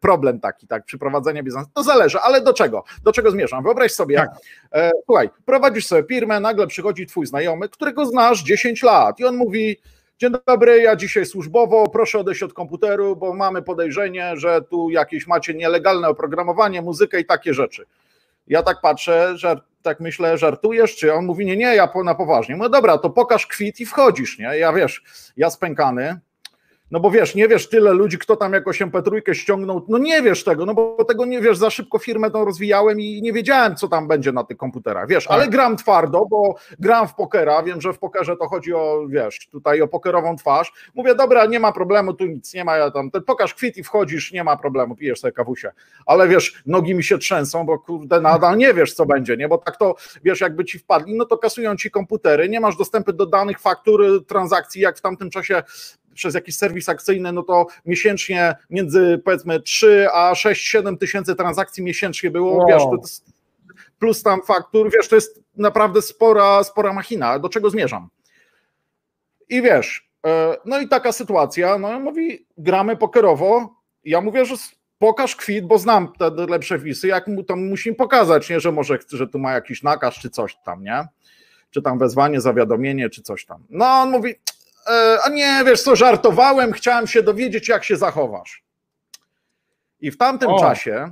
Speaker 2: problem taki, tak, przy prowadzeniu biznesu. To zależy, ale do czego? Do czego zmierzam? Wyobraź sobie, tak. e, słuchaj, prowadzisz sobie firmę, nagle przychodzi twój znajomy, którego znasz 10 lat i on mówi, Dzień dobry, ja dzisiaj służbowo, proszę odejść od komputeru, bo mamy podejrzenie, że tu jakieś macie nielegalne oprogramowanie, muzykę i takie rzeczy. Ja tak patrzę, że tak myślę, żartujesz, czy on mówi, nie, nie, ja na poważnie. No dobra, to pokaż kwit i wchodzisz, nie? Ja wiesz, ja spękany, no bo wiesz, nie wiesz tyle ludzi, kto tam jakąś MP3 ściągnął, no nie wiesz tego, no bo tego nie wiesz, za szybko firmę tą rozwijałem i nie wiedziałem, co tam będzie na tych komputerach, wiesz, ale tak. gram twardo, bo gram w pokera, wiem, że w pokerze to chodzi o, wiesz, tutaj o pokerową twarz, mówię, dobra, nie ma problemu, tu nic nie ma, ja tam, pokaż kwit i wchodzisz, nie ma problemu, pijesz sobie kawusie, ale wiesz, nogi mi się trzęsą, bo kurde, nadal nie wiesz, co będzie, nie, bo tak to, wiesz, jakby ci wpadli, no to kasują ci komputery, nie masz dostępu do danych, faktur, transakcji, jak w tamtym czasie przez jakiś serwis akcyjny, no to miesięcznie między powiedzmy 3 a 6-7 tysięcy transakcji miesięcznie było, wow. wiesz, to jest, plus tam faktur, wiesz, to jest naprawdę spora, spora machina. Do czego zmierzam? I wiesz, e, no i taka sytuacja, no mówi, gramy pokerowo, ja mówię, że pokaż kwit, bo znam te lepsze wisy, jak mu to musimy pokazać, nie, że może, że tu ma jakiś nakaz czy coś tam, nie? Czy tam wezwanie, zawiadomienie, czy coś tam. No on mówi, a nie, wiesz co, żartowałem, chciałem się dowiedzieć, jak się zachowasz. I w tamtym o. czasie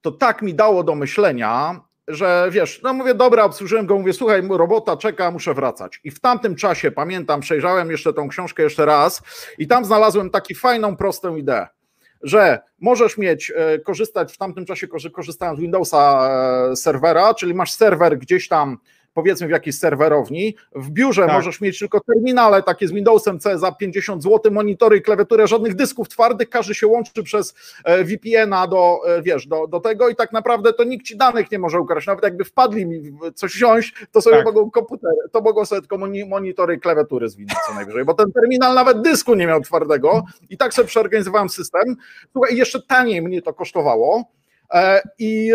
Speaker 2: to tak mi dało do myślenia, że wiesz, no mówię, dobra, obsłużyłem go, mówię, słuchaj, robota czeka, muszę wracać. I w tamtym czasie, pamiętam, przejrzałem jeszcze tą książkę jeszcze raz i tam znalazłem taką fajną, prostą ideę, że możesz mieć, e, korzystać, w tamtym czasie korzystałem z Windowsa e, serwera, czyli masz serwer gdzieś tam powiedzmy w jakiejś serwerowni. W biurze tak. możesz mieć tylko terminale takie z Windowsem C za 50 zł, monitory i klawiaturę, żadnych dysków twardych, każdy się łączy przez e, VPN-a do, e, wiesz, do, do tego i tak naprawdę to nikt ci danych nie może ukraść. Nawet jakby wpadli mi coś wziąć, to sobie tak. mogą komputery, to mogą sobie tylko monitory i klawiatury zwinąć co najwyżej, bo ten terminal nawet dysku nie miał twardego i tak sobie przeorganizowałem system. Słuchaj, jeszcze taniej mnie to kosztowało. E, I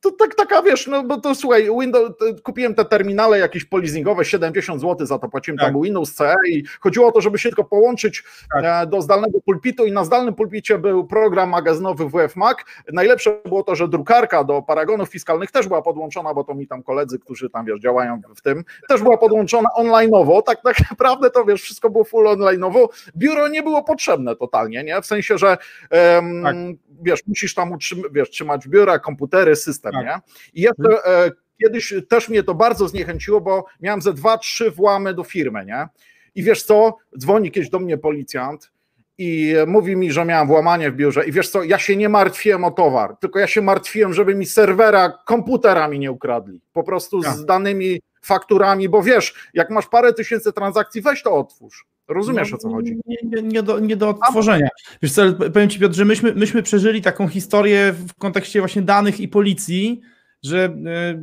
Speaker 2: to tak, taka wiesz, no bo to słuchaj, Windows, kupiłem te terminale jakieś polizingowe, 70 zł za to płaciłem, tak. tam był Windows CE i chodziło o to, żeby się tylko połączyć tak. E, do zdalnego pulpitu i na zdalnym pulpicie był program magazynowy WF Mac. Najlepsze było to, że drukarka do paragonów fiskalnych też była podłączona, bo to mi tam koledzy, którzy tam wiesz, działają w tym, też była podłączona online'owo, tak, tak naprawdę to wiesz, wszystko było full online'owo. Biuro nie było potrzebne totalnie, nie? W sensie, że um, tak. wiesz, musisz tam utrzym- wiesz, trzymać biura, komputery, system tak. nie? I jeszcze e, kiedyś też mnie to bardzo zniechęciło, bo miałem ze dwa, trzy włamy do firmy, nie? I wiesz co, dzwoni kiedyś do mnie policjant i mówi mi, że miałem włamanie w biurze i wiesz co, ja się nie martwiłem o towar, tylko ja się martwiłem, żeby mi serwera komputerami nie ukradli, po prostu tak. z danymi fakturami, bo wiesz, jak masz parę tysięcy transakcji, weź to otwórz. Rozumiesz no, o co chodzi?
Speaker 1: Nie, nie, nie, do, nie do odtworzenia. Wiesz co, powiem Ci Piotr, że myśmy, myśmy przeżyli taką historię w kontekście właśnie danych i policji, że e,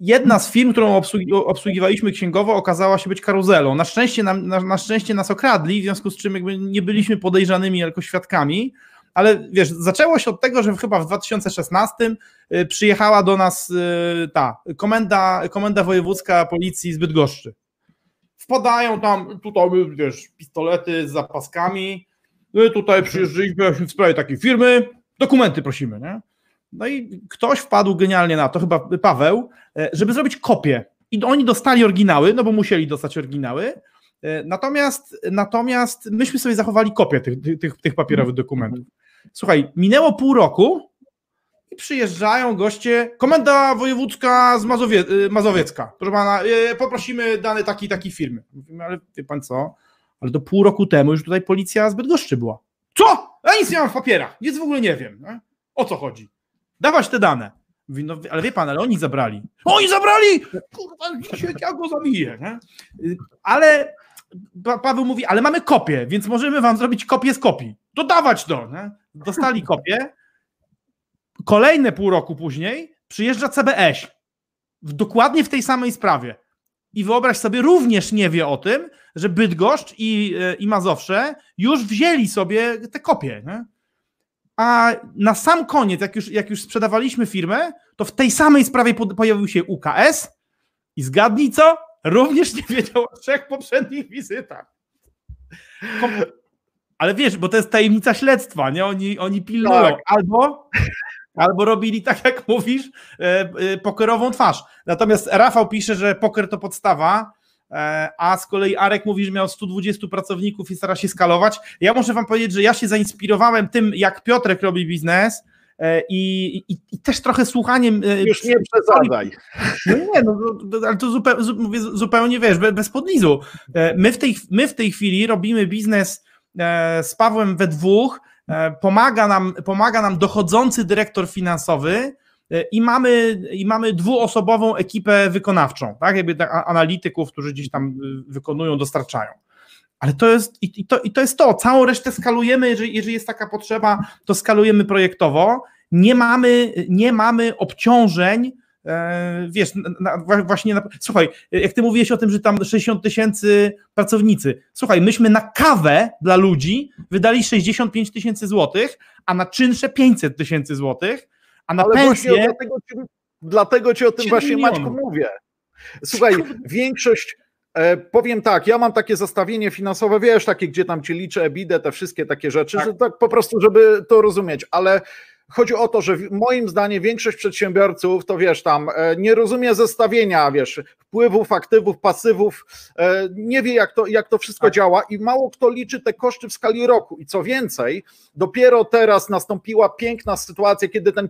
Speaker 1: jedna z firm, którą obsługi, obsługiwaliśmy księgowo, okazała się być karuzelą. Na szczęście, nam, na, na, szczęście nas okradli, w związku z czym jakby nie byliśmy podejrzanymi jako świadkami, ale wiesz, zaczęło się od tego, że chyba w 2016 e, przyjechała do nas e, ta komenda, komenda wojewódzka policji z Bydgoszczy wpadają tam, tutaj wiesz, pistolety z zapaskami, no i tutaj przyjeżdżaliśmy w sprawie takiej firmy, dokumenty prosimy, nie? No i ktoś wpadł genialnie na to, chyba Paweł, e, żeby zrobić kopię. I oni dostali oryginały, no bo musieli dostać oryginały. E, natomiast, natomiast myśmy sobie zachowali kopię tych, tych, tych papierowych dokumentów. Słuchaj, minęło pół roku, przyjeżdżają goście, komenda wojewódzka z Mazowie, y, Mazowiecka. Proszę pana, y, poprosimy dane takiej takiej firmy. Mówimy, ale wie pan co? Ale do pół roku temu już tutaj policja z Bydgoszczy była. Co? Ja nic nie mam w papierach, nic w ogóle nie wiem. Nie? O co chodzi? Dawać te dane. Mówi, no, ale wie pan, ale oni zabrali. Oni zabrali! Kurwa, dzisiaj ja go zabiję. Nie? Ale Paweł mówi, ale mamy kopię, więc możemy wam zrobić kopię z kopii. To dawać to. Nie? Dostali kopię, Kolejne pół roku później przyjeżdża CBS w, dokładnie w tej samej sprawie. I wyobraź sobie, również nie wie o tym, że Bydgoszcz i, e, i Mazowsze już wzięli sobie te kopie. Nie? A na sam koniec, jak już, jak już sprzedawaliśmy firmę, to w tej samej sprawie pojawił się UKS i zgadnij co? Również nie wiedział o trzech poprzednich wizytach. Kom ale wiesz, bo to jest tajemnica śledztwa, nie? Oni, oni pilnują. Tak. Albo albo robili tak, jak mówisz, e, e, pokerową twarz. Natomiast Rafał pisze, że poker to podstawa, e, a z kolei Arek mówi, że miał 120 pracowników i stara się skalować. Ja muszę wam powiedzieć, że ja się zainspirowałem tym, jak Piotrek robi biznes, i, i, i, też trochę słuchaniem.
Speaker 2: Już nie przesadzaj.
Speaker 1: No nie, no, ale to zupełnie, zupełnie wiesz, bez podlizu. My w, tej, my w tej chwili robimy biznes z Pawłem we dwóch, pomaga nam, pomaga nam dochodzący dyrektor finansowy e, i mamy, i mamy dwuosobową ekipę wykonawczą, tak? Jakby analityków, którzy gdzieś tam y, wykonują, dostarczają. Ale to jest, i to, i to jest to, całą resztę skalujemy, jeżeli, jeżeli jest taka potrzeba, to skalujemy projektowo. Nie mamy, nie mamy obciążeń, E, wiesz, na, właśnie, na, słuchaj, jak ty mówiłeś o tym, że tam 60 tysięcy pracownicy, słuchaj, myśmy na kawę dla ludzi wydali 65 tysięcy złotych, a na czynsze 500 tysięcy złotych, a na Ale pensję...
Speaker 2: Dlatego ci, dlatego ci o tym właśnie milionów. Maćku mówię. Słuchaj, większość e, Powiem tak, ja mam takie zestawienie finansowe, wiesz, takie, gdzie tam ci liczę, bidę, te wszystkie takie rzeczy, tak. że tak po prostu, żeby to rozumieć, ale chodzi o to, że moim zdaniem większość przedsiębiorców to wiesz tam e, nie rozumie zestawienia, wiesz, wpływów, aktywów, pasywów, e, nie wie jak to, jak to wszystko tak. działa i mało kto liczy te koszty w skali roku. I co więcej, dopiero teraz nastąpiła piękna sytuacja, kiedy ten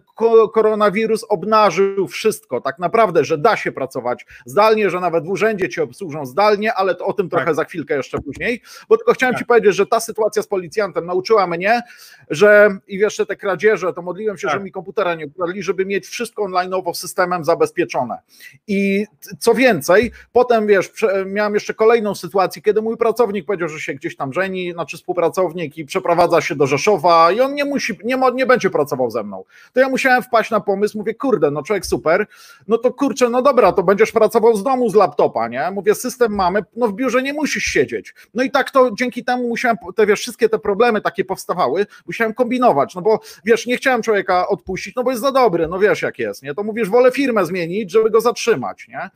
Speaker 2: koronawirus obnażył wszystko, tak naprawdę, że da się pracować zdalnie, że nawet w urzędzie cię obsłużą zdalnie, ale to o tym trochę tak. za chwilkę jeszcze później, bo tylko chciałem tak. ci powiedzieć, że ta sytuacja z policjantem nauczyła mnie, że i jeszcze te kradzieże, to modliłem się, tak. że mi komputera nie ukradli, żeby mieć wszystko online'owo systemem zabezpieczone. I co więcej, potem wiesz, miałem jeszcze kolejną sytuację, kiedy mój pracownik powiedział, że się gdzieś tam żeni, znaczy współpracownik i przeprowadza się do Rzeszowa i on nie musi, nie, nie będzie pracował ze mną. To ja musiałem wpaść na pomysł, mówię, kurde, no człowiek super, no to kurczę, no dobra, to będziesz pracował z domu z laptopa, nie? Mówię, system mamy, no w biurze nie musisz siedzieć. No i tak to dzięki temu musiałem, te wiesz, wszystkie te problemy takie powstawały, musiałem kombinować, no bo wiesz, nie chciałem człowieka odpuścić, no bo jest za dobry, no wiesz jak jest, nie? To mówisz, wolę firmę zmienić, żeby go zatrzymać, nie?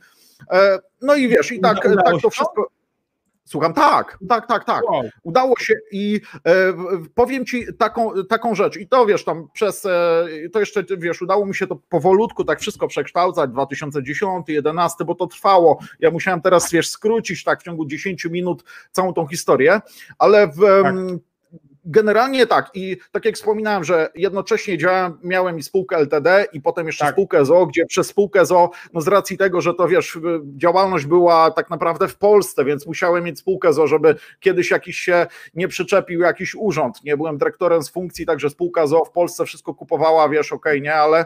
Speaker 2: E, no i wiesz, i tak, tak to wszystko. Słucham, tak, tak, tak, tak. Wow. Udało się i e, powiem ci taką, taką rzecz, i to wiesz, tam przez e, to jeszcze wiesz, udało mi się to powolutku tak wszystko przekształcać, 2010, 11, bo to trwało. Ja musiałem teraz wiesz, skrócić tak w ciągu 10 minut całą tą historię, ale w. Tak Generalnie tak i tak jak wspominałem, że jednocześnie działałem, miałem i spółkę LTD i potem jeszcze tak. spółkę ZO, gdzie przez spółkę ZO, no z racji tego, że to wiesz, działalność była tak naprawdę w Polsce, więc musiałem mieć spółkę ZO, żeby kiedyś jakiś się nie przyczepił jakiś urząd, nie byłem dyrektorem z funkcji, także spółka ZO w Polsce wszystko kupowała, wiesz, okej, okay, nie, ale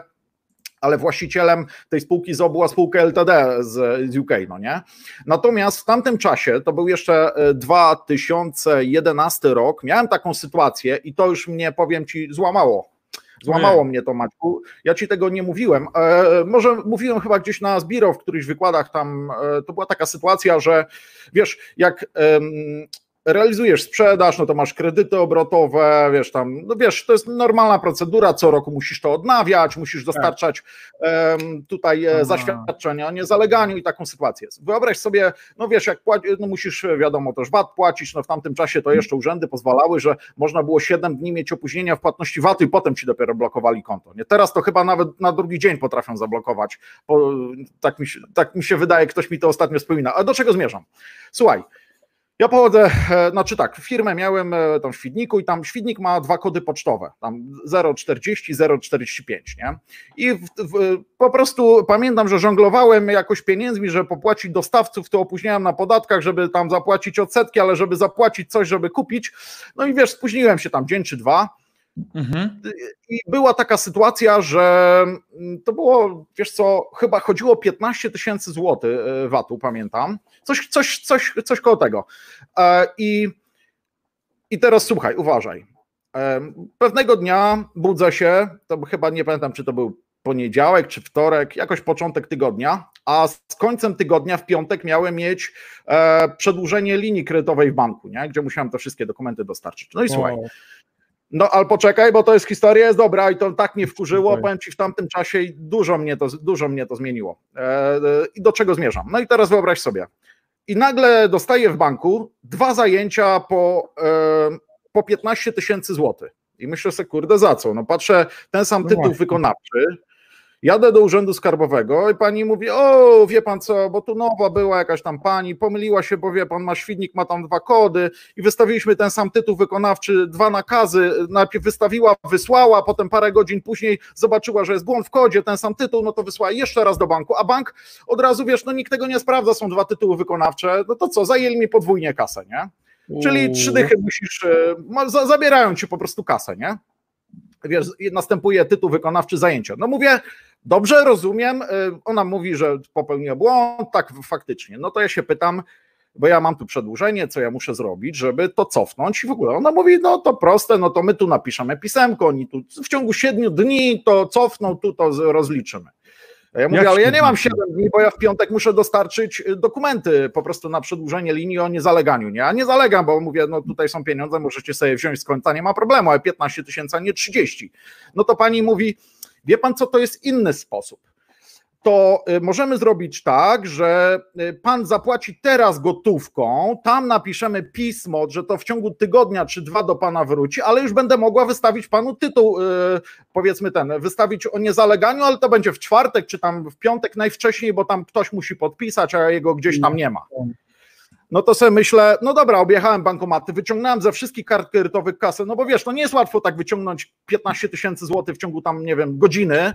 Speaker 2: ale właścicielem tej spółki ZO była spółka LTD z, UK, no nie? Natomiast w tamtym czasie, to był jeszcze 2011 e, rok, miałem taką sytuację i to już mnie, powiem Ci, złamało. Złamało nie. mnie to, Maćku. Ja ci tego nie mówiłem. E, może mówiłem chyba gdzieś na Zbiro w którychś wykładach tam. E, to była taka sytuacja, że wiesz, jak realizujesz sprzedaż, no to masz kredyty obrotowe, wiesz tam, no wiesz, to jest normalna procedura, co roku musisz to odnawiać, musisz dostarczać um, tutaj e, Aha. zaświadczenia o niezaleganiu i taką sytuację. Wyobraź sobie, no wiesz, jak płaci, no musisz, wiadomo, też VAT płacić, no w tamtym czasie to jeszcze urzędy pozwalały, że można było 7 dni mieć opóźnienia w płatności VAT-u i potem ci dopiero blokowali konto. Nie? Teraz to chyba nawet na drugi dzień potrafią zablokować, bo tak mi się, tak mi się wydaje, ktoś mi to ostatnio wspomina. A do czego zmierzam? Słuchaj, ja pochodzę, e, znaczy tak, firmę miałem e, tam w Świdniku i tam Świdnik ma dwa kody pocztowe, tam 040, 045, nie? I w, w, po prostu pamiętam, że żonglowałem jakoś pieniędzmi, żeby popłacić dostawców, to opóźniałem na podatkach, żeby tam zapłacić odsetki, ale żeby zapłacić coś, żeby kupić, no i wiesz, spóźniłem się tam dzień czy dwa, Mhm. I była taka sytuacja, że mm, to było, wiesz co, chyba chodziło 15 tysięcy złotych e, VAT-u, pamiętam. Coś, coś, coś, coś koło tego. E, I, I teraz słuchaj, uważaj. E, pewnego dnia budzę się, to chyba nie pamiętam, czy to był poniedziałek czy wtorek, jakoś początek tygodnia, a z końcem tygodnia w piątek miałem mieć przedłużenie linii kredytowej w banku, nie? gdzie musiałem te wszystkie dokumenty dostarczyć. No i słuchaj, no ale poczekaj, bo to jest historia, jest dobra i to tak mnie wkurzyło, powiem Ci w tamtym czasie i dużo mnie to, dużo mnie to zmieniło. E, e, I do czego zmierzam? No i teraz wyobraź sobie. I nagle dostaję w banku dwa zajęcia po, e, po 15 tysięcy złotych. I myślę sobie, kurde, za co? No patrzę, ten sam no tytuł właśnie. wykonawczy, Jadę do urzędu skarbowego i pani mówi: O, wie pan co, bo tu nowa była jakaś tam pani, pomyliła się, bo wie pan, ma świdnik, ma tam dwa kody i wystawiliśmy ten sam tytuł wykonawczy, dwa nakazy. Najpierw wystawiła, wysłała, potem parę godzin później zobaczyła, że jest błąd w kodzie, ten sam tytuł, no to wysłała jeszcze raz do banku, a bank od razu wiesz, no nikt tego nie sprawdza, są dwa tytuły wykonawcze, no to co, zajęli mi podwójnie kasę, nie? Czyli trzy dychy musisz, e, zabierają ci po prostu kasę, nie? Wiesz, następuje tytuł wykonawczy zajęcia. No mówię, Dobrze rozumiem, y, ona mówi, że popełniła błąd, tak faktycznie. No to ja się pytam, bo ja mam tu przedłużenie, co ja muszę zrobić, żeby to cofnąć i w ogóle ona mówi, no to proste, no to my tu napiszemy pisemko, oni tu w ciągu siedmiu dni to cofną, tu to rozliczymy. Ja mówię, Jak ale ja nie mam 7 dni, bo ja w piątek muszę dostarczyć y, dokumenty po prostu na przedłużenie linii o niezaleganiu, nie? A nie zalegam, bo mówię, no tutaj są pieniądze, możecie sobie wziąć z końca, nie ma problemu, ale 15 tysięcy, a nie 30. No to pani mówi, Wie pan, co to jest inny sposób? to y, możemy zrobić tak, że y, pan zapłaci teraz gotówką, tam napiszemy pismo, że to w ciągu tygodnia czy dwa do pana wróci, ale już będę mogła wystawić panu tytuł, y, powiedzmy ten, wystawić o niezaleganiu, ale to będzie w czwartek czy tam w piątek najwcześniej, bo tam ktoś musi podpisać, a jego gdzieś tam nie ma. No to sobie myślę, no dobra, objechałem bankomaty, wyciągnąłem ze wszystkich kart kredytowych kasę, no bo wiesz, no nie jest łatwo tak wyciągnąć 15 tysięcy złotych w ciągu tam, nie wiem, godziny,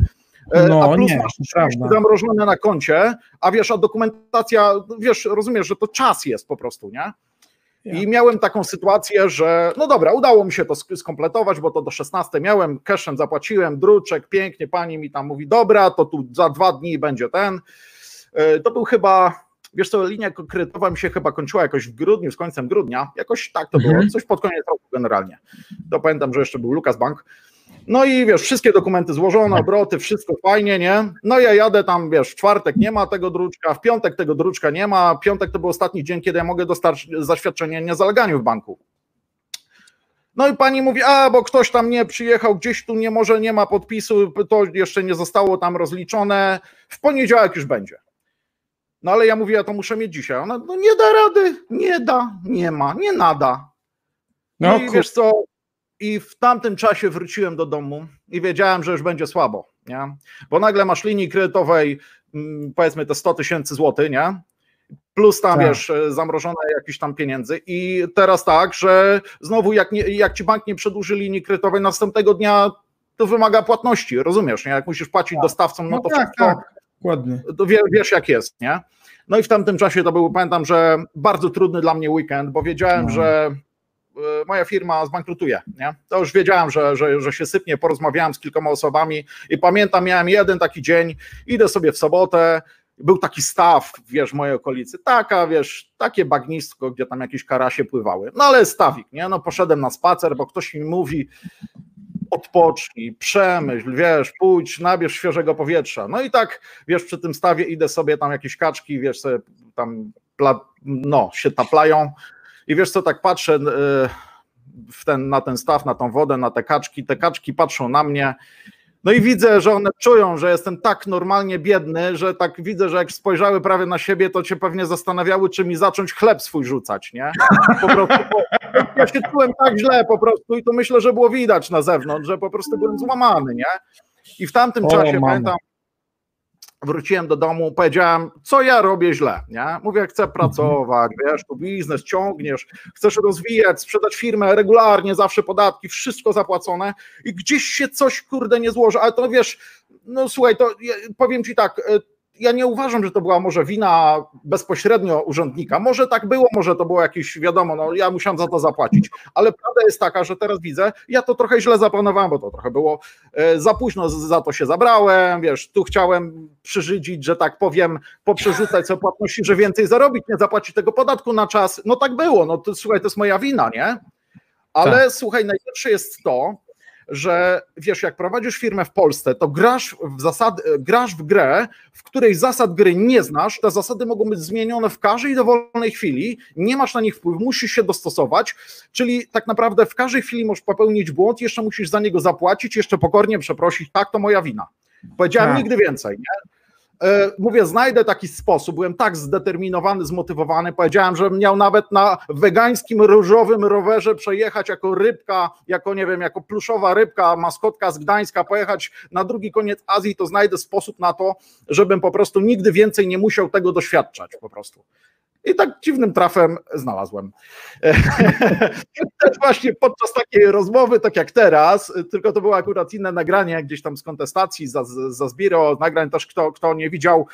Speaker 2: E,
Speaker 1: no,
Speaker 2: a plus
Speaker 1: nie,
Speaker 2: masz zamrożone na koncie, a wiesz, a dokumentacja, wiesz, rozumiesz, że to czas jest po prostu, nie? I miałem taką sytuację, że no dobra, udało mi się to skompletować, bo to do 16 miałem, cashem zapłaciłem, druczek, pięknie, pani mi tam mówi, dobra, to tu za dwa dni będzie ten. E, to był chyba, wiesz co, linia kredytowa mi się chyba kończyła jakoś w grudniu, z końcem grudnia, jakoś tak to było, mhm. coś pod koniec roku generalnie. To pamiętam, że jeszcze był Lukas Bank. No i wiesz, wszystkie dokumenty złożone, obroty, wszystko fajnie, nie? No ja jadę tam, wiesz, w czwartek nie ma tego druczka, w piątek tego druczka nie ma, piątek to był ostatni dzień, kiedy ja mogę dostarczyć zaświadczenie niezaleganiu w banku. No i pani mówi, a bo ktoś tam nie przyjechał, gdzieś tu nie może, nie ma podpisu, to jeszcze nie zostało tam rozliczone, w poniedziałek już będzie. No ale ja mówię, ja to muszę mieć dzisiaj. Ona, no nie da rady, nie da, nie ma, nie nada. No, I wiesz co, i w tamtym czasie wróciłem do domu i wiedziałem, że już będzie słabo, nie? Bo nagle masz linii kredytowej, mm, powiedzmy te 100 tysięcy złotych, nie? Plus tam, tak. wiesz, zamrożone jakieś tam pieniędzy. I teraz tak, że znowu jak, nie, jak ci bank nie przedłuży linii kredytowej, następnego dnia to wymaga płatności, rozumiesz, nie? Jak musisz płacić tak. dostawcom, no, no to tak, wszystko, tak. Dokładnie. To wiesz, jak jest, nie? No i w tamtym czasie to był, pamiętam, że bardzo trudny dla mnie weekend, bo wiedziałem, no. że E, moja firma zbankrutuje. Nie? To już wiedziałem, że, że, że się sypnie, porozmawiałem z kilkoma osobami i pamiętam, miałem jeden taki dzień, idę sobie w sobotę, był taki staw, wiesz, w mojej okolicy, taka, wiesz, takie bagnistko, gdzie tam jakieś karasie pływały, no ale stawik, nie, no poszedłem na spacer, bo ktoś mi mówi, odpocznij, przemyśl, wiesz, pójdź, nabierz świeżego powietrza, no i tak, wiesz, przy tym stawie idę sobie tam jakieś kaczki, wiesz, sobie tam, no, się taplają, i wiesz co, tak patrzę e, w ten, na ten staw, na tą wodę, na te kaczki, te kaczki patrzą na mnie, no i widzę, że one czują, że jestem tak normalnie biedny, że tak widzę, że jak spojrzały prawie na siebie, to cię pewnie zastanawiały, czy mi zacząć chleb swój rzucać, nie? Po prostu, bo ja się czułem tak źle po prostu i to myślę, że było widać na zewnątrz, że po prostu byłem złamany, nie? I w tamtym o, czasie mama. pamiętam, wróciłem do domu, powiedziałem, co ja robię źle, nie? Mówię, chcę pracować, wiesz, tu biznes ciągniesz, chcesz rozwijać, sprzedać firmę regularnie, zawsze podatki, wszystko zapłacone i gdzieś się coś, kurde, nie złoży, ale to wiesz, no słuchaj, to powiem ci tak, ja nie uważam, że to była może wina bezpośrednio urzędnika. Może tak było, może to było jakieś, wiadomo, no ja musiałem za to zapłacić, ale prawda jest taka, że teraz widzę, ja to trochę źle zaplanowałem, bo to trochę było e, za późno, za to się zabrałem, wiesz, tu chciałem przyżydzić, że tak powiem, poprzerzucać sobie płatności, że więcej zarobić, nie zapłacić tego podatku na czas. No tak było, no to słuchaj, to jest moja wina, nie? Ale tak. słuchaj, najlepsze jest to, że wiesz, jak prowadzisz firmę w Polsce, to grasz w, zasad, grasz w grę, w której zasad gry nie znasz, te zasady mogą być zmienione w każdej dowolnej chwili, nie masz na nich wpływu, musisz się dostosować, czyli tak naprawdę w każdej chwili możesz popełnić błąd, jeszcze musisz za niego zapłacić, jeszcze pokornie przeprosić, tak, to moja wina. Powiedziałem tak. nigdy więcej, nie? E, mówię, znajdę taki sposób. Byłem tak zdeterminowany, zmotywowany. Powiedziałem, że miał nawet na wegańskim różowym rowerze przejechać jako rybka, jako nie wiem, jako pluszowa rybka, maskotka z Gdańska, pojechać na drugi koniec Azji, to znajdę sposób na to, żebym po prostu nigdy więcej nie musiał tego doświadczać po prostu. I tak dziwnym trafem znalazłem. Też właśnie podczas takiej rozmowy, tak jak teraz, tylko to było akurat inne nagranie gdzieś tam z kontestacji, za, za Zbiro, nagrań też kto, kto nie widział.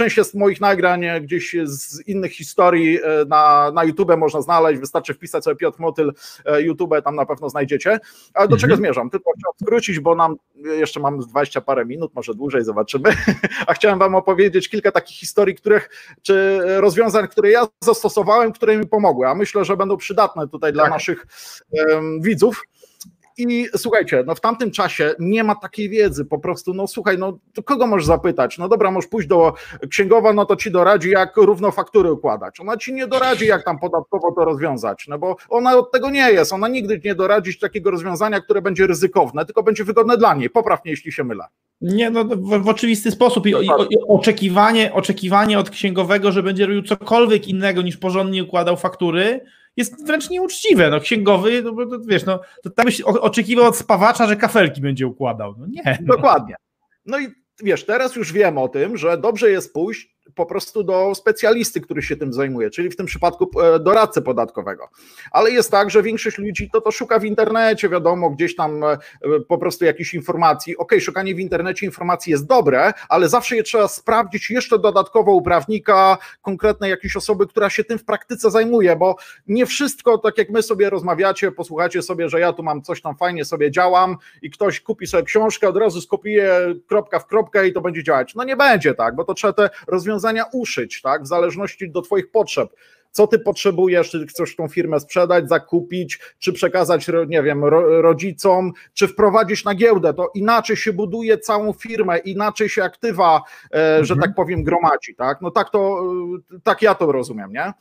Speaker 2: E, część jest moich nagrań gdzieś z innych historii e, na, na YouTube można znaleźć, wystarczy wpisać sobie Piotr Motyl e, YouTube, tam na pewno znajdziecie. Ale do mhm. czego zmierzam? Tylko chciałem skrócić, bo nam jeszcze mam 20 parę minut, może dłużej, zobaczymy. A chciałem wam opowiedzieć kilka takich historii, których czy rozwiązań, które ja zastosowałem, które mi pomogły, a myślę, że będą przydatne tutaj dla tak. naszych um, widzów. I słuchajcie, no w tamtym czasie nie ma takiej wiedzy, po prostu, no słuchaj, no to kogo możesz zapytać? No dobra, możesz pójść do księgowa, no to ci doradzi, jak równo faktury układać. Ona ci nie doradzi, jak tam podatkowo to rozwiązać, no bo ona od tego nie jest, ona nigdy nie doradzi takiego rozwiązania, które będzie ryzykowne, tylko będzie wygodne dla niej. Poprawnie, jeśli się mylę.
Speaker 1: Nie, no w, w oczywisty sposób I, i, i, oczekiwanie, oczekiwanie od księgowego, że będzie robił cokolwiek innego niż porządnie układał faktury, jest wręcz nieuczciwe. No, księgowy, no, to, wiesz, no, to tak byś oczekiwał od spawacza, że kafelki będzie układał. No nie.
Speaker 2: Dokładnie. No i wiesz, teraz już wiem o tym, że dobrze jest pójść po prostu do specjalisty, który się tym zajmuje, czyli w tym przypadku e, doradcę podatkowego. Ale jest tak, że większość ludzi to to szuka w internecie, wiadomo, gdzieś tam e, po prostu jakichś informacji. Ok, szukanie w internecie informacji jest dobre, ale zawsze je trzeba sprawdzić jeszcze dodatkowo u prawnika, konkretnej jakiejś osoby, która się tym w praktyce zajmuje, bo nie wszystko, tak jak my sobie rozmawiacie, posłuchacie sobie, że ja tu mam coś tam fajnie sobie działam i ktoś kupi sobie książkę, od razu skopiuje kropka w kropkę i to będzie działać. No nie będzie tak, bo to trzeba te rozwiązania rozwiązania uszyć, tak, w zależności do Twoich potrzeb. Co ty potrzebujesz, czy chcesz tą firmę sprzedać, zakupić, czy przekazać, nie wiem, rodzicom, czy wprowadzić na giełdę, to inaczej się buduje całą firmę, inaczej się aktywa, mhm. że tak powiem, gromadzi, tak? No tak to, e, tak ja to rozumiem, nie?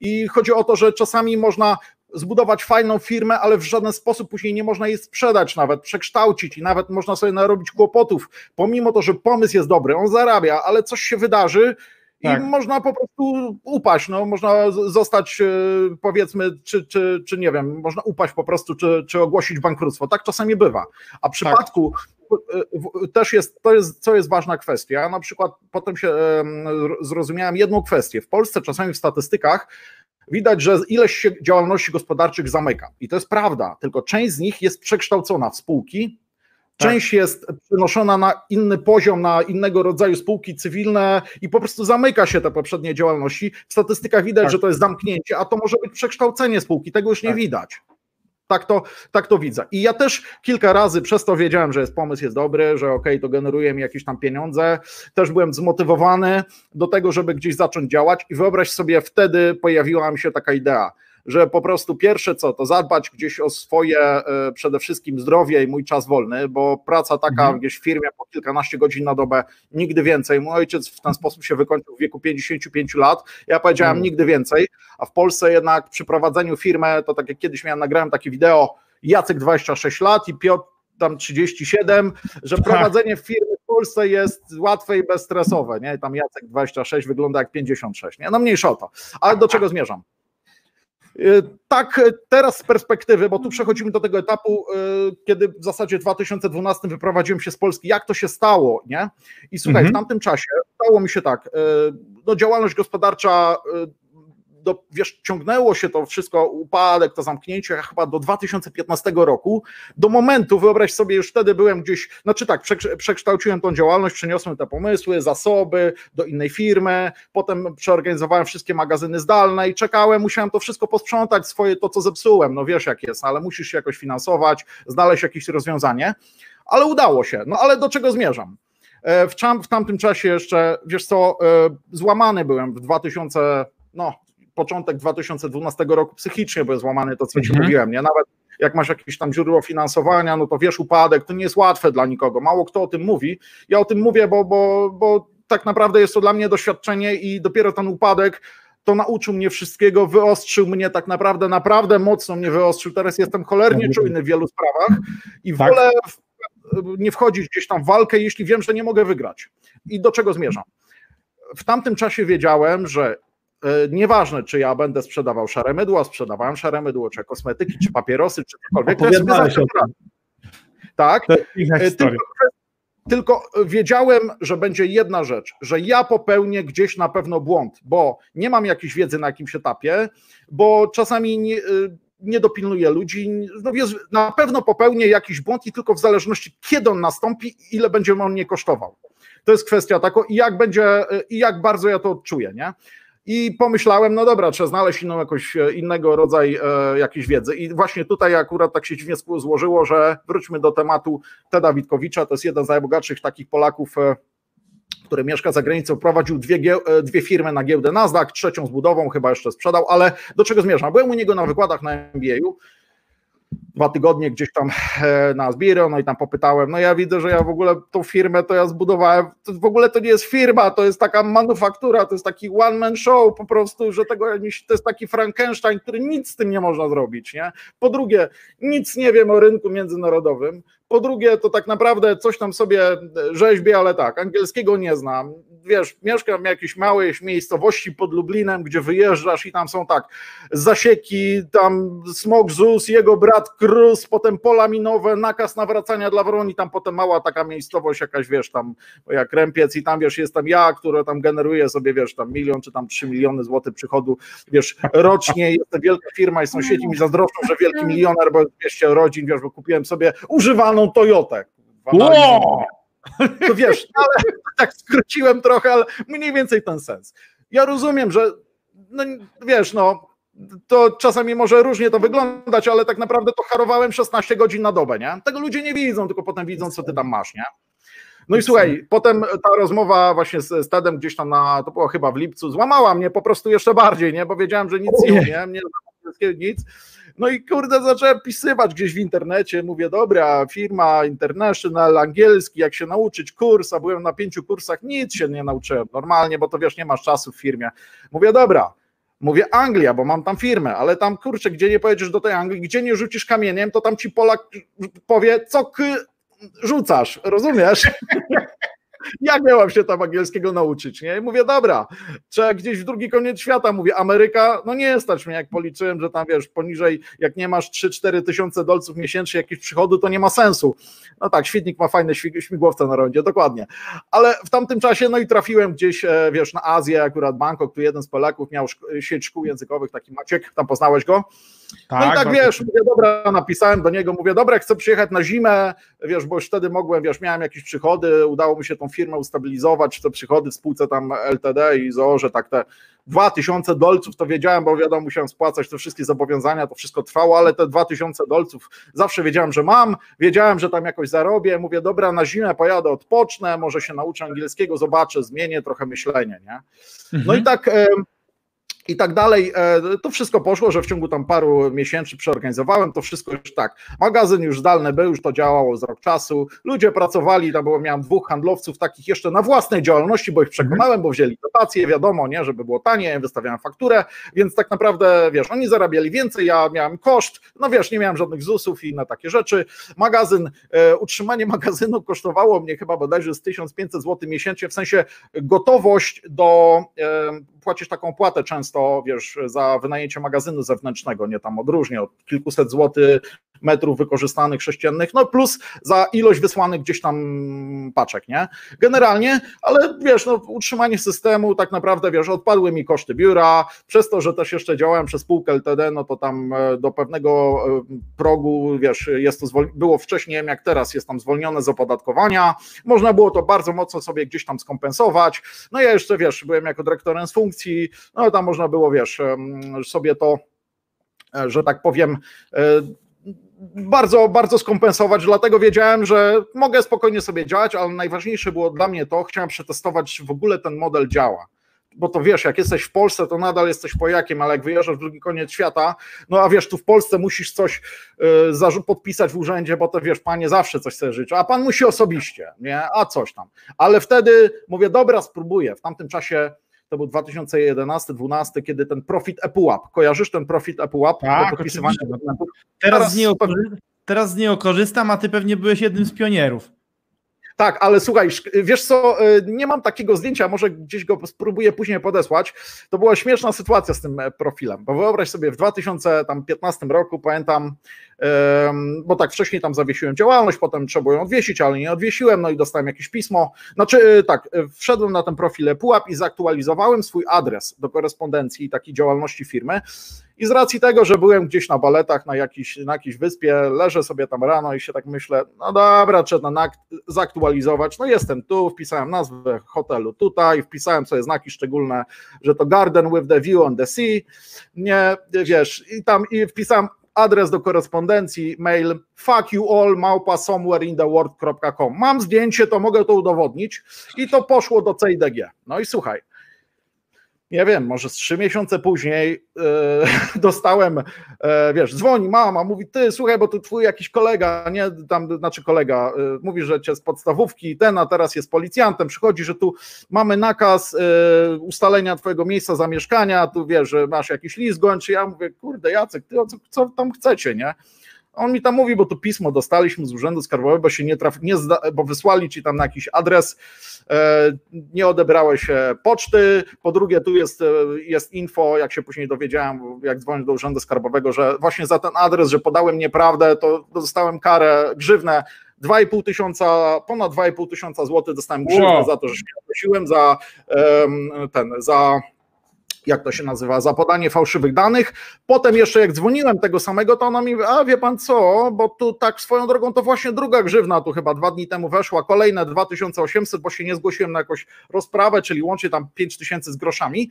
Speaker 2: I chodzi o to, że czasami można zbudować fajną firmę, ale w żaden sposób później nie można jej sprzedać, nawet przekształcić i nawet można sobie narobić kłopotów, pomimo to, że pomysł jest dobry, on zarabia, ale coś się wydarzy tak. i można po prostu upaść, no, można zostać e, powiedzmy, czy, czy, czy nie wiem, można upaść po prostu, czy, czy ogłosić bankructwo. Tak czasami bywa. A w przypadku tak. też jest, to jest, co jest ważna kwestia. Ja na przykład potem się zrozumiałem jedną kwestię. W Polsce czasami w statystykach widać, że ileś się działalności gospodarczych zamyka. I to jest prawda, tylko część z nich jest przekształcona w spółki, tak. Część jest przenoszona na inny poziom, na innego rodzaju spółki cywilne i po prostu zamyka się te poprzednie działalności. W statystykach widać, tak. że to jest zamknięcie, a to może być przekształcenie spółki, tego już nie tak. widać. Tak to, tak to widzę. I ja też kilka razy przez to wiedziałem, że jest pomysł jest dobry, że ok, to generuje mi jakieś tam pieniądze. Też byłem zmotywowany do tego, żeby gdzieś zacząć działać i wyobraź sobie, wtedy pojawiła mi się taka idea że po prostu pierwsze co, to zadbać gdzieś o swoje e, przede wszystkim zdrowie i mój czas wolny, bo praca taka mhm. gdzieś w firmie po kilkanaście godzin na dobę, nigdy więcej. Mój ojciec w ten sposób się wykończył w wieku 55 lat, ja powiedziałem mhm. nigdy więcej, a w Polsce jednak przy prowadzeniu firmy, to tak jak kiedyś miałem, nagrałem takie wideo, Jacek 26 lat i Piotr tam 37, że tak. prowadzenie firmy w Polsce jest łatwe i bezstresowe, nie? Tam Jacek 26 wygląda jak 56, nie? No mniejsza o to. Ale do czego zmierzam? Y, tak, y, teraz z perspektywy, bo tu przechodzimy do tego etapu, y, kiedy w zasadzie w 2012 wyprowadziłem się z Polski, jak to się stało, nie? I słuchaj, mhm. w tamtym czasie stało mi się tak, no działalność gospodarcza do, wiesz, ciągnęło się to wszystko, upadek, to zamknięcie chyba do 2015 roku, do momentu, wyobraź sobie, już wtedy byłem gdzieś, znaczy tak, przekształciłem tą działalność, przeniosłem te pomysły, zasoby do innej firmy, potem przeorganizowałem wszystkie magazyny zdalne i czekałem, musiałem to wszystko posprzątać, swoje to, co zepsułem, no wiesz jak jest, ale musisz się jakoś finansować, znaleźć jakieś rozwiązanie, ale udało się, no ale do czego zmierzam? E, w, w tamtym czasie jeszcze, wiesz co, e, złamany byłem w 2000, no początek 2012 roku psychicznie był złamany, to co ci mhm. mówiłem, nie? Nawet jak masz jakieś tam źródło finansowania, no to wiesz, upadek, to nie jest łatwe dla nikogo. Mało kto o tym mówi. Ja o tym mówię, bo, bo, bo tak naprawdę jest to dla mnie doświadczenie i dopiero ten upadek to nauczył mnie wszystkiego, wyostrzył mnie tak naprawdę, naprawdę mocno mnie wyostrzył. Teraz jestem cholernie mhm. czujny w wielu sprawach i tak. wolę nie wchodzić gdzieś tam w walkę, jeśli wiem, że nie mogę wygrać. I do czego zmierzam? W tamtym czasie wiedziałem, że nieważne, czy ja będę sprzedawał szare mydło, sprzedawałem szare mydło, czy kosmetyki, czy papierosy, czy cokolwiek. To jest tak. E, tylko, tylko wiedziałem, że będzie jedna rzecz, że ja popełnię gdzieś na pewno błąd, bo nie mam jakiejś wiedzy na jakimś etapie, bo czasami nie, e, nie dopilnuję ludzi. No więc na pewno popełnię jakiś błąd i tylko w zależności, kiedy on nastąpi, ile będzie on mnie kosztował. To jest kwestia taka, i jak będzie, i jak bardzo ja to odczuję, nie? I pomyślałem, no dobra, trzeba znaleźć inną jakoś e, innego rodzaj e, jakiejś wiedzy. I właśnie tutaj akurat tak się dziwnie złożyło, że wróćmy do tematu Teda Witkowicza, to jest jeden z najbogatszych takich Polaków, e, który mieszka za granicą, prowadził dwie, e, dwie firmy na giełdę Nasdaq, trzecią z budową chyba jeszcze sprzedał, ale do czego zmierzam? Byłem u niego na wykładach na MBA-u dwa tygodnie gdzieś tam e, na Zbiro, no i tam popytałem, no ja widzę, że ja w ogóle tą firmę to ja zbudowałem, to w ogóle to nie jest firma, to jest taka manufaktura, to jest taki one man show po prostu, że tego to jest taki Frankenstein, który nic z tym nie można zrobić, nie? Po drugie, nic nie wiem o rynku międzynarodowym, po drugie, to tak naprawdę coś tam sobie rzeźbię, ale tak, angielskiego nie znam. Wiesz, mieszkam w jakiejś małej miejscowości pod Lublinem, gdzie wyjeżdżasz i tam są tak zasieki, tam smog ZUS, jego brat Krus, potem pola minowe, nakaz nawracania dla wroni, tam potem mała taka miejscowość jakaś, wiesz, tam jak Rępiec i tam, wiesz, jest tam ja, która tam generuje sobie, wiesz, tam milion czy tam trzy miliony złotych przychodu, wiesz, rocznie, jest to wielka firma i sąsiedzi mi zazdroszczą, że wielki milioner, bo 200 rodzin, wiesz, bo kupiłem sobie używaną Toyotę.
Speaker 1: Wow!
Speaker 2: To wiesz, ale tak skróciłem trochę, ale mniej więcej ten sens. Ja rozumiem, że no, wiesz, no to czasami może różnie to wyglądać, ale tak naprawdę to harowałem 16 godzin na dobę, nie? Tego ludzie nie widzą, tylko potem widzą, co ty tam masz, nie? No i słuchaj, potem ta rozmowa właśnie z, z Tedem gdzieś tam na, to było chyba w lipcu, złamała mnie po prostu jeszcze bardziej, nie? Bo wiedziałem, że nic nie umiem, nie, nic. No i kurde, zacząłem pisywać gdzieś w internecie, mówię, dobra, firma international, angielski, jak się nauczyć kurs, a byłem na pięciu kursach, nic się nie nauczyłem normalnie, bo to wiesz, nie masz czasu w firmie. Mówię, dobra, Mówię Anglia, bo mam tam firmę, ale tam kurczę, gdzie nie pojedziesz do tej Anglii, gdzie nie rzucisz kamieniem, to tam ci Polak powie, co k rzucasz, rozumiesz? jak miałam się tam angielskiego nauczyć, nie? I mówię, dobra, trzeba gdzieś w drugi koniec świata, mówię, Ameryka, no nie stać mnie, jak policzyłem, że tam, wiesz, poniżej, jak nie masz 3-4 tysiące dolców miesięcznie jakichś przychodu, to nie ma sensu. No tak, świetnik ma fajne śmigłowce na rondzie, dokładnie. Ale w tamtym czasie, no i trafiłem gdzieś, e, wiesz, na Azję, akurat Bangkok, tu jeden z Polaków miał sieć szkół językowych, taki Maciek, tam poznałeś go? Tak, no i tak, tak wiesz, mówię, dobra, napisałem do niego, mówię, dobra, chcę przyjechać na zimę, wiesz, bo już wtedy mogłem, wiesz, miałem jakieś przychody, udało mi się tą firmę ustabilizować, te przychody w spółce tam LTD i ZOO, że tak te 2000 dolców to wiedziałem, bo wiadomo, musiałem spłacać te wszystkie zobowiązania, to wszystko trwało, ale te 2000 dolców zawsze wiedziałem, że mam, wiedziałem, że tam jakoś zarobię, mówię, dobra, na zimę pojadę, odpocznę, może się nauczę angielskiego, zobaczę, zmienię trochę myślenie, nie? No mhm. i tak i tak dalej. E, to wszystko poszło, że w ciągu tam paru miesięcy przeorganizowałem to wszystko już tak. Magazyn już zdalny był, już to działało z rok czasu. Ludzie pracowali, tam było, miałem dwóch handlowców takich jeszcze na własnej działalności, bo ich przekonałem, bo wzięli dotacje, wiadomo, nie, żeby było tanie, wystawiałem fakturę, więc tak naprawdę, wiesz, oni zarabiali więcej, ja miałem koszt, no wiesz, nie miałem żadnych ZUS-ów i na takie rzeczy. Magazyn, e, utrzymanie magazynu kosztowało mnie chyba bodajże z 1500 zł miesięcznie, w sensie gotowość do, e, płacisz taką płatę często, wiesz, za wynajęcie magazynu zewnętrznego, nie tam odróżnie, od kilkuset złotych metrów wykorzystanych sześciennych, no plus za ilość wysłanych gdzieś tam paczek, nie? Generalnie, ale wiesz, no utrzymanie systemu tak naprawdę, wiesz, odpadły mi koszty biura, przez to, że też jeszcze działałem przez spółkę LTD, no to tam e, do pewnego e, progu, wiesz, jest to było wcześniej, jak teraz, jest tam zwolnione z opodatkowania, można było to bardzo mocno sobie gdzieś tam skompensować, no ja jeszcze, wiesz, byłem jako dyrektorem z funkcji, no tam można było, wiesz, sobie to, e, że tak powiem, bardzo, bardzo skompensować, dlatego wiedziałem, że mogę spokojnie sobie działać, ale najważniejsze było dla mnie to, chciałem przetestować, czy w ogóle ten model działa. Bo to wiesz, jak jesteś w Polsce, to nadal jesteś pojakiem, ale jak wyjeżdżasz w drugi koniec świata, no a wiesz, tu w Polsce musisz coś y, podpisać w urzędzie, bo to wiesz, panie zawsze coś sobie życzy, a pan musi osobiście, nie? A coś tam. Ale wtedy mówię, dobra, spróbuję. W tamtym czasie to był 2011-2012, kiedy ten profit ePUAP, kojarzysz ten profit ePUAP
Speaker 1: tak, podpisywania Teraz, niego, teraz z niego korzystam, a ty pewnie byłeś jednym z pionierów.
Speaker 2: Tak, ale słuchaj, wiesz co, y, nie mam takiego zdjęcia, może gdzieś go spróbuję później podesłać. To była śmieszna sytuacja z tym e, profilem, bo wyobraź sobie, w 2015 roku pamiętam, bo tak wcześniej tam zawiesiłem działalność, potem trzeba ją odwiesić, ale nie odwiesiłem, no i dostałem jakieś pismo. Znaczy y, tak, y, wszedłem na ten profil pułap i zaktualizowałem swój adres do korespondencji i takiej działalności firmy i z racji tego, że byłem gdzieś na baletach na, jakiś, na jakiejś wyspie, leżę sobie tam rano i się tak myślę, no dobra, trzeba na, zaktualizować. No jestem tu, wpisałem nazwę hotelu tutaj, wpisałem sobie znaki szczególne, że to Garden with the View on the Sea. Nie, wiesz, i tam i wpisałem adres do korespondencji, mail fuck you all małpa somewhere in the world.com. Mam zdjęcie, to mogę to udowodnić i to poszło do CIDG. No i słuchaj, nie wiem, może z trzy miesiące później e, dostałem, e, wiesz, dzwoni mama, mówi, ty, słuchaj, bo tu twój jakiś kolega, nie, tam, znaczy kolega, e, mówi, że cię z podstawówki, ten, a teraz jest policjantem, przychodzi, że tu mamy nakaz ustalenia twojego miejsca zamieszkania, tu wiesz, że masz jakiś list gończy, ja mówię, kurde, Jacek, ty, co, co tam chcecie, nie? On mi tam mówi, bo to pismo dostaliśmy z Urzędu Skarbowego, bo się nie traf, nie zda, bo wysłali ci tam na jakiś adres, e, nie odebrałeś poczty. Po drugie, tu jest, e, jest info, jak się później dowiedziałem, jak dzwonię do Urzędu Skarbowego, że właśnie za ten adres, że podałem nieprawdę, to dostałem karę grzywnę 2,5 tysiąca, ponad 2,5 tysiąca złotych dostałem grzywnę wow. za to, że się prosiłem za ten, za jak to się nazywa, za podanie fałszywych danych. Potem jeszcze jak dzwoniłem tego samego, to ona mi, a wie pan co, bo tu tak swoją drogą to właśnie druga grzywna tu chyba dwa dni temu weszła, kolejne 2800, bo się nie zgłosiłem na jakąś rozprawę, czyli łącznie tam 5000 z groszami.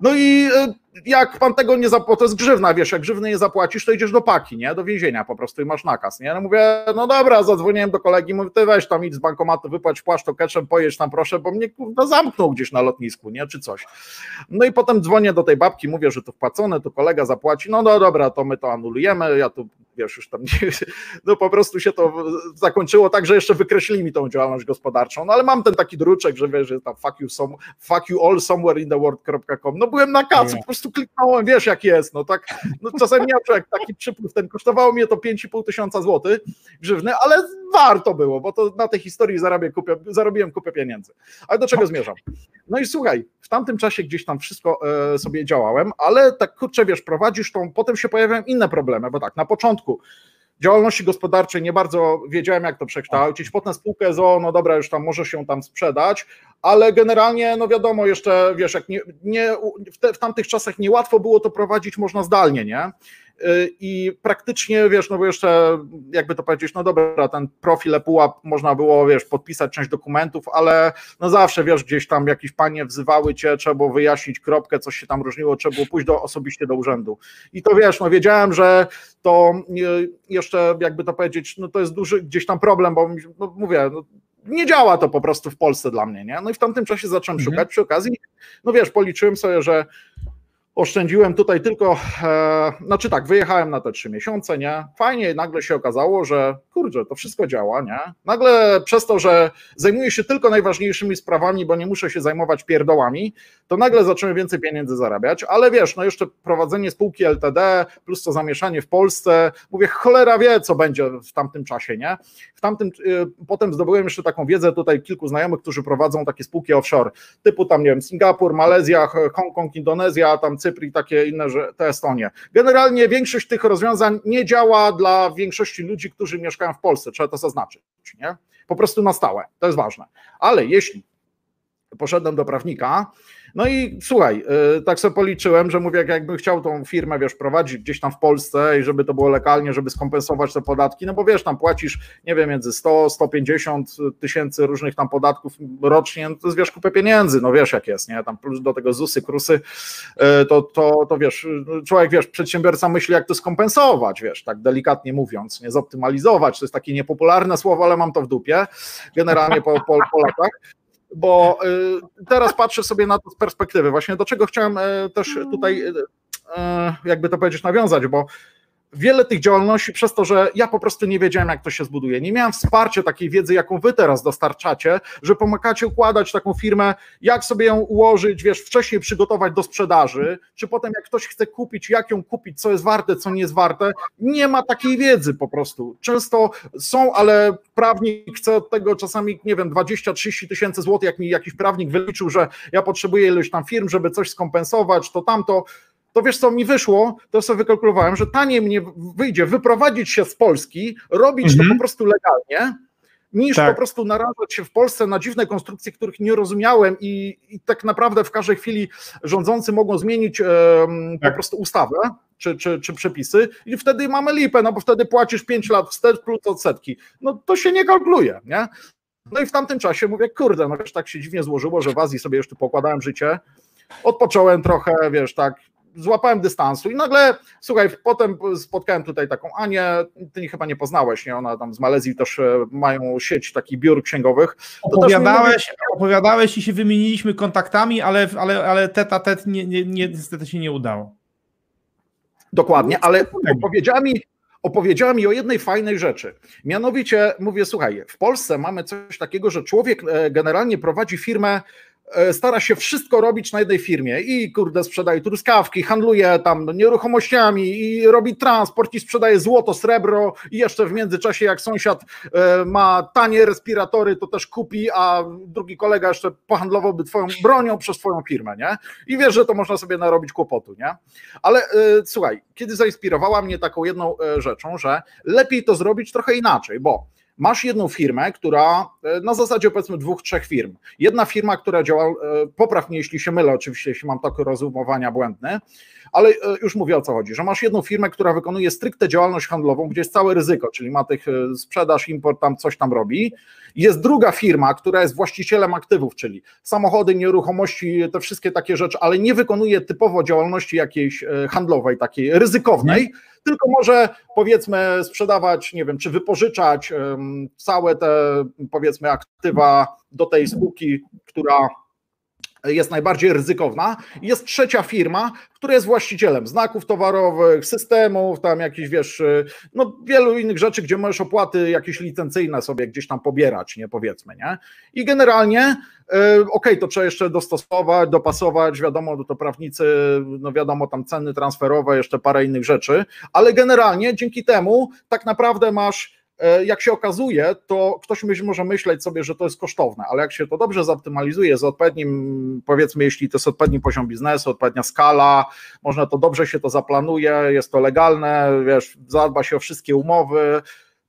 Speaker 2: No i e, jak pan tego nie zapłaci, to jest grzywna, wiesz, jak grzywny nie zapłacisz, to idziesz do paki, nie, do więzienia po prostu i masz nakaz, nie, no mówię, no dobra, zadzwoniłem do kolegi, mówię, ty weź tam idź z bankomatu, wypłać płaszcz keczem, pojedź tam proszę, bo mnie kurwa zamknął gdzieś na lotnisku, nie, czy coś. No i potem dzwonię do tej babki, mówię, że to wpłacone, to kolega zapłaci, no, no dobra, to my to anulujemy, ja tu, wiesz, już tam, nie, no po prostu się to zakończyło tak, że jeszcze wykreślili mi tą działalność gospodarczą, no ale mam ten taki druczek, że wiesz, że tam fuck you, some, fuck you all somewhere in the world.com, no byłem na kacu, po prostu kliknąłem, wiesz jak jest, no tak, no czasem miałem jak taki przypływ, ten kosztowało mnie to 5,5 tysiąca złotych grzywny, ale warto było, bo to na tej historii zarabię kupę, zarobiłem kupę pieniędzy. Ale do czego zmierzam? No i słuchaj, w tamtym czasie gdzieś tam wszystko e, sobie działałem, ale tak kurczę, wiesz, prowadzisz tą, potem się pojawiają inne problemy, bo tak, na początku działalności gospodarczej nie bardzo wiedziałem, jak to przekształcić. Potem spółkę ZO, no dobra, już tam może się tam sprzedać, ale generalnie, no wiadomo, jeszcze wiesz, jak nie, nie w, te, w tamtych czasach niełatwo było to prowadzić, można zdalnie, nie? Y, i praktycznie, wiesz, no bo jeszcze, jakby to powiedzieć, no dobra, ten profil ePUAP można było, wiesz, podpisać część dokumentów, ale no zawsze, wiesz, gdzieś tam jakieś panie wzywały cię, trzeba było wyjaśnić kropkę, coś się tam różniło, trzeba było pójść do, osobiście do urzędu. I to wiesz, no wiedziałem, że to y, jeszcze, jakby to powiedzieć, no to jest duży gdzieś tam problem, bo no, mówię, no, nie działa to po prostu w Polsce dla mnie, nie? No i w tamtym czasie zacząłem mhm. szukać przy okazji, no wiesz, policzyłem sobie, że oszczędziłem tutaj tylko, e, znaczy tak, wyjechałem na te trzy miesiące, nie? Fajnie, nagle się okazało, że kurczę, to wszystko działa, nie? Nagle przez to, że zajmuję się tylko najważniejszymi sprawami, bo nie muszę się zajmować pierdołami, to nagle zacząłem więcej pieniędzy zarabiać, ale wiesz, no jeszcze prowadzenie spółki LTD, plus to zamieszanie w Polsce, mówię, cholera wie, co będzie w tamtym czasie, nie? W tamtym, y, potem zdobyłem jeszcze taką wiedzę, tutaj kilku znajomych, którzy prowadzą takie spółki offshore, typu tam, nie wiem, Singapur, Malezja, Hongkong, Indonezja, tam Cypr i takie inne, te Estonie. Generalnie większość tych rozwiązań nie działa dla większości ludzi, którzy mieszkają w Polsce, trzeba to zaznaczyć, nie? Po prostu na stałe, to jest ważne. Ale jeśli poszedłem do prawnika, no i słuchaj, y, tak sobie policzyłem, że mówię, jak jakbym chciał tą firmę, wiesz, prowadzić gdzieś tam w Polsce i żeby to było legalnie, żeby skompensować te podatki, no bo wiesz, tam płacisz, nie wiem, między 100, 150 tysięcy różnych tam podatków rocznie, no to jest wiesz, kupę pieniędzy, no wiesz jak jest, nie, tam plus do tego ZUSy, KRUSy, y, to, to, to wiesz, człowiek, wiesz, przedsiębiorca myśli, jak to skompensować, wiesz, tak delikatnie mówiąc, nie zoptymalizować, to jest takie niepopularne słowo, ale mam to w dupie, generalnie po, po, bo y, teraz patrzę sobie na to z perspektywy. Właśnie do czego chciałem y, też tutaj, y, jakby to powiedzieć, nawiązać, bo wiele tych działalności przez to, że ja po prostu nie wiedziałem, jak to się zbuduje. Nie miałem wsparcia takiej wiedzy, jaką wy teraz dostarczacie, że pomagacie układać taką firmę, jak sobie ją ułożyć, wiesz, wcześniej przygotować do sprzedaży, czy potem jak ktoś chce kupić, jak ją kupić, co jest warte, co nie jest warte. Nie ma takiej wiedzy po prostu. Często są, ale prawnik chce od tego czasami, nie wiem, 20-30 tysięcy złotych, jak mi jakiś prawnik wyliczył, że ja potrzebuję ilość tam firm, żeby coś skompensować, to tamto to wiesz co mi wyszło, to sobie wykalkulowałem, że taniej mnie wyjdzie wyprowadzić się z Polski, robić mhm. to po prostu legalnie, niż tak. po prostu narażać się w Polsce na dziwne konstrukcje, których nie rozumiałem i, i tak naprawdę w każdej chwili rządzący mogą zmienić um, tak. po prostu ustawę czy, czy, czy przepisy i wtedy mamy lipę, no bo wtedy płacisz 5 lat wstecz plus odsetki. No to się nie kalkuluje, nie? No i w tamtym czasie mówię, kurde, no wiesz, tak się dziwnie złożyło, że w Azji sobie jeszcze pokładałem życie, odpocząłem trochę, wiesz, tak, złapałem dystansu i nagle, słuchaj, potem spotkałem tutaj taką Anię, ty chyba nie poznałeś, nie? Ona tam z Malezji też e, mają sieć takich biur księgowych.
Speaker 1: Opowiadałeś, opowiadałeś i się wymieniliśmy kontaktami, ale, ale, ale teta tet nie, nie, nie, niestety się nie udało.
Speaker 2: Dokładnie, ale opowiedziała mi, opowiedziała mi o jednej fajnej rzeczy. Mianowicie mówię, słuchaj, w Polsce mamy coś takiego, że człowiek e, generalnie prowadzi firmę stara się wszystko robić na jednej firmie i kurde sprzedaje truskawki, handluje tam nieruchomościami i robi transport i sprzedaje złoto, srebro i jeszcze w międzyczasie jak sąsiad e, ma tanie respiratory, to też kupi, a drugi kolega jeszcze pohandlowałby twoją bronią przez twoją firmę, nie? I wiesz, że to można sobie narobić kłopotu, nie? Ale e, słuchaj, kiedy zainspirowała mnie taką jedną rzeczą, że lepiej to zrobić trochę inaczej, bo masz jedną firmę, która e, na zasadzie powiedzmy dwóch, trzech firm. Jedna firma, która działa, e, popraw mnie jeśli się mylę, oczywiście, jeśli mam takie rozumowania błędne, ale e, już mówię o co chodzi, że masz jedną firmę, która wykonuje stricte działalność handlową, gdzie jest całe ryzyko, czyli ma tych sprzedaż, import, tam coś tam robi. Jest druga firma, która jest właścicielem aktywów, czyli samochody, nieruchomości, te wszystkie takie rzeczy, ale nie wykonuje typowo działalności jakiejś handlowej, takiej ryzykownej. Nie tylko może powiedzmy sprzedawać, nie wiem, czy wypożyczać całe te powiedzmy aktywa do tej spółki, która jest najbardziej ryzykowna. Jest trzecia firma, która jest właścicielem znaków towarowych, systemów, tam jakichś, wiesz, no wielu innych rzeczy, gdzie możesz opłaty jakieś licencyjne sobie gdzieś tam pobierać, nie powiedzmy, nie? I generalnie, e, okej, okay, to trzeba jeszcze dostosować, dopasować, wiadomo, to prawnicy, no wiadomo, tam ceny transferowe, jeszcze parę innych rzeczy, ale generalnie dzięki temu tak naprawdę masz jak się okazuje, to ktoś może myśleć sobie, że to jest kosztowne, ale jak się to dobrze zoptymalizuje z odpowiednim, powiedzmy, jeśli to jest odpowiedni poziom biznesu, odpowiednia skala, można to dobrze się to zaplanuje, jest to legalne, wiesz, zadba się o wszystkie umowy,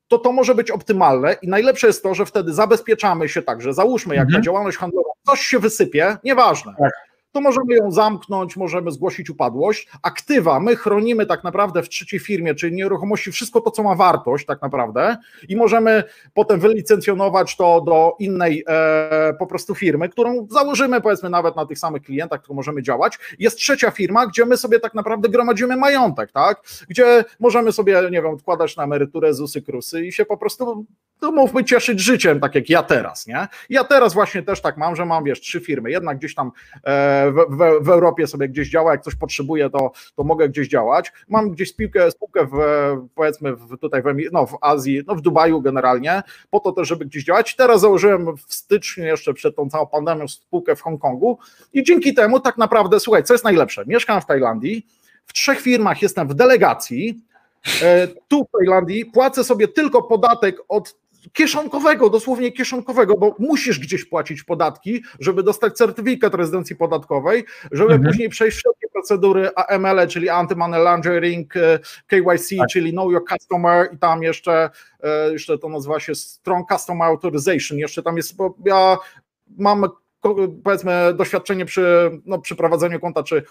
Speaker 2: to to może być optymalne i najlepsze jest to, że wtedy zabezpieczamy się tak, że załóżmy, jak mhm. na działalność handlową coś się wysypie, nieważne. Tak to możemy ją zamknąć, możemy zgłosić upadłość. Aktywa my chronimy tak naprawdę w trzeciej firmie, czyli nieruchomości, wszystko to, co ma wartość tak naprawdę i możemy potem wylicencjonować to do innej e, po prostu firmy, którą założymy powiedzmy nawet na tych samych klientach, które możemy działać. Jest trzecia firma, gdzie my sobie tak naprawdę gromadzimy majątek, tak? Gdzie możemy sobie, nie wiem, odkładać na emeryturę ZUSy, KRUSy i się po prostu no mówmy, cieszyć życiem, tak jak ja teraz, nie? Ja teraz właśnie też tak mam, że mam, wiesz, trzy firmy, jednak gdzieś tam e, w, w, Europie sobie gdzieś działa, jak coś potrzebuję, to, to mogę gdzieś działać. Mam gdzieś spółkę, spółkę w, powiedzmy w, tutaj w, no, w Azji, no w Dubaju generalnie, po to też, żeby gdzieś działać. Teraz założyłem w styczniu jeszcze przed tą całą pandemią spółkę w Hongkongu i dzięki temu tak naprawdę, słuchaj, co jest najlepsze? Mieszkam w Tajlandii, w trzech firmach jestem w delegacji, e, tu w Tajlandii płacę sobie tylko podatek od kieszonkowego, dosłownie kieszonkowego, bo musisz gdzieś płacić podatki, żeby dostać certyfikat rezydencji podatkowej, żeby mhm. później przejść wszystkie procedury AML, czyli Anti-Money Laundering, e, KYC, tak. czyli Know Your Customer i tam jeszcze, e, jeszcze to nazywa się Strong Customer Authorization, jeszcze tam jest, bo ja mam powiedzmy doświadczenie przy, no, przy prowadzeniu konta, czy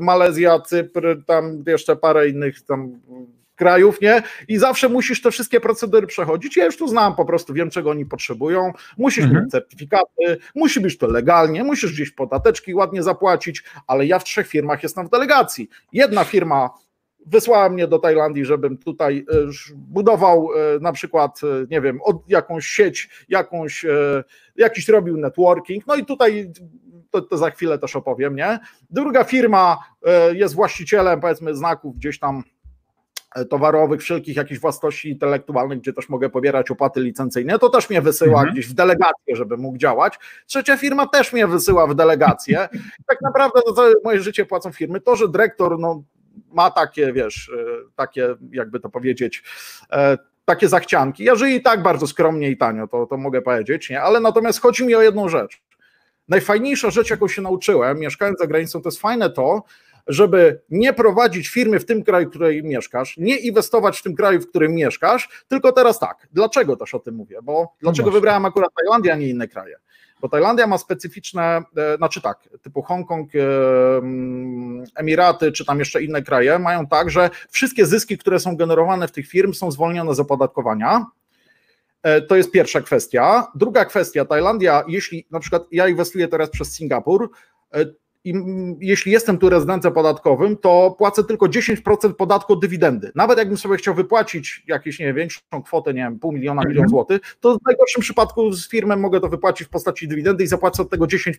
Speaker 2: Malezja, Cypr, tam jeszcze parę innych tam krajów, nie? I zawsze musisz te wszystkie procedury przechodzić. Ja już tu znam, po prostu wiem, czego oni potrzebują. Musisz mhm. mieć certyfikaty, musi być to legalnie, musisz gdzieś podateczki ładnie zapłacić, ale ja w trzech firmach jestem w delegacji. Jedna firma wysłała mnie do Tajlandii, żebym tutaj e, budował e, na przykład, e, nie wiem, jakąś sieć, jakąś, jakiś robił networking, no i tutaj to, to, za chwilę też opowiem, nie? Druga firma jest właścicielem, powiedzmy, znaków gdzieś tam towarowych, wszelkich jakichś własności intelektualnych, gdzie też mogę pobierać opłaty licencyjne, to też mnie wysyła mhm. gdzieś w delegację, żeby mógł działać. Trzecia firma też mnie wysyła w delegację. tak naprawdę to całe moje życie płacą firmy. To, że dyrektor no, ma takie, wiesz, e, takie, jakby to powiedzieć, e, takie zachcianki. Ja żyję i tak bardzo skromnie i tanio, to, to mogę powiedzieć, nie? ale natomiast chodzi mi o jedną rzecz. Najfajniejsza rzecz, jaką się nauczyłem, mieszkając za granicą, to jest fajne to, żeby nie prowadzić firmy w tym kraju, w którym mieszkasz, nie inwestować w tym kraju, w którym mieszkasz, tylko teraz tak. Dlaczego też o tym mówię? Bo no dlaczego no wybrałem akurat Tajlandię, a nie inne kraje? Bo Tajlandia ma specyficzne, e, znaczy tak, typu Hongkong, e, Emiraty, czy tam jeszcze inne kraje, mają tak, że wszystkie zyski, które są generowane w tych firm, są zwolnione z opodatkowania. E, to jest pierwsza kwestia. Druga kwestia, Tajlandia, jeśli na przykład ja inwestuję teraz przez Singapur, i jeśli jestem tu rezydentem podatkowym, to płacę tylko 10% podatku od dywidendy. Nawet jakbym sobie chciał wypłacić jakieś, nie wiem, większą kwotę, nie wiem, pół miliona, milion mhm. złotych, to w najgorszym przypadku z firmą mogę to wypłacić w postaci dywidendy i zapłacę od tego 10%,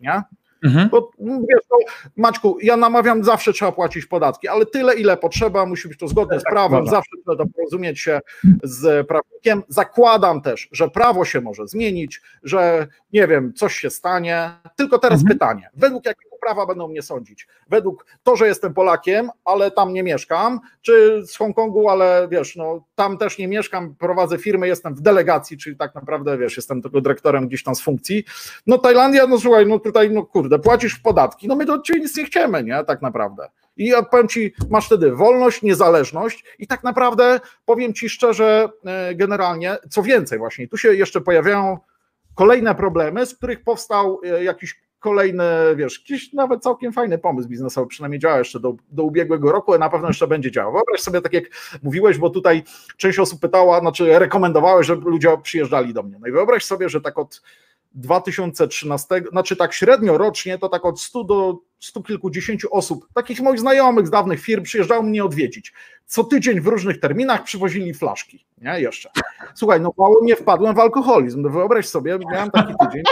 Speaker 2: nie? Mhm. Bo wiesz, no, Maćku, ja namawiam, zawsze trzeba płacić podatki, ale tyle, ile potrzeba, musi być to zgodne z tak, prawem, zawsze trzeba porozumieć się z prawnikiem. Zakładam też, że prawo się może zmienić, że nie wiem, coś się stanie. Tylko teraz mhm. pytanie, według jakiego prawa będą mnie sądzić? Według to, że jestem Polakiem, ale tam nie mieszkam, czy z Hongkongu, ale wiesz, no tam też nie mieszkam, prowadzę firmę, jestem w delegacji, czyli tak naprawdę, wiesz, jestem tylko dyrektorem gdzieś tam z funkcji. No Tajlandia, no słuchaj, no tutaj, no kurde, płacisz podatki, no my do ciebie nic nie chcemy, nie, tak naprawdę. I ja powiem ci, masz wtedy wolność, niezależność i tak naprawdę powiem ci szczerze, e, generalnie, co więcej, właśnie tu się jeszcze pojawiają kolejne problemy, z których powstał e, jakiś kolejny, wiesz, jakiś nawet całkiem fajny pomysł biznesowy, przynajmniej działa jeszcze do, do ubiegłego roku, a na pewno jeszcze będzie działał. Wyobraź sobie, tak jak mówiłeś, bo tutaj część osób pytała, znaczy rekomendowałeś, żeby ludzie przyjeżdżali do mnie. No i wyobraź sobie, że tak od 2013, znaczy tak średnio rocznie, to tak od 100 do stu kilkudziesięciu osób, takich moich znajomych z dawnych firm, przyjeżdżało mnie odwiedzić. Co tydzień w różnych terminach przywozili flaszki, nie, jeszcze. Słuchaj, no mało nie wpadłem w alkoholizm, no wyobraź sobie, miałem taki tydzień,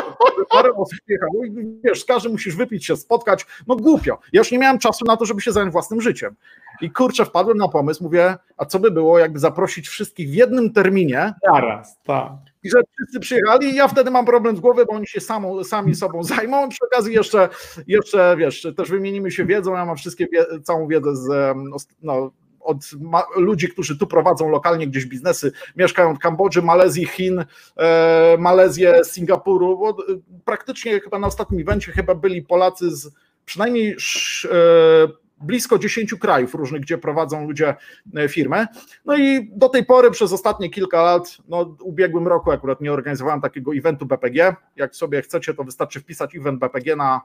Speaker 2: parę osób przyjechało i wiesz, z każdym musisz wypić się, spotkać, no głupio. Ja już nie miałem czasu na to, żeby się zająć własnym życiem. I kurczę, wpadłem na pomysł, mówię, a co by było, jakby zaprosić wszystkich w jednym terminie.
Speaker 1: Zaraz, tak
Speaker 2: i że wszyscy przyjechali i ja wtedy mam problem z głowy, bo oni się samą, sami sobą zajmą. Przy okazji jeszcze, jeszcze wiesz, też wymienimy się wiedzą, ja mam wszystkie, całą wiedzę z, no, od ludzi, którzy tu prowadzą lokalnie gdzieś biznesy, mieszkają w Kambodży, Malezji, Chin, e, Malezję, Singapuru, bo praktycznie chyba na ostatnim evencie chyba byli Polacy z przynajmniej e, blisko 10 krajów różnych, gdzie prowadzą ludzie e, firmę. No i do tej pory przez ostatnie kilka lat, no ubiegłym roku akurat nie organizowałem takiego eventu BPG. Jak sobie chcecie, to wystarczy wpisać event BPG na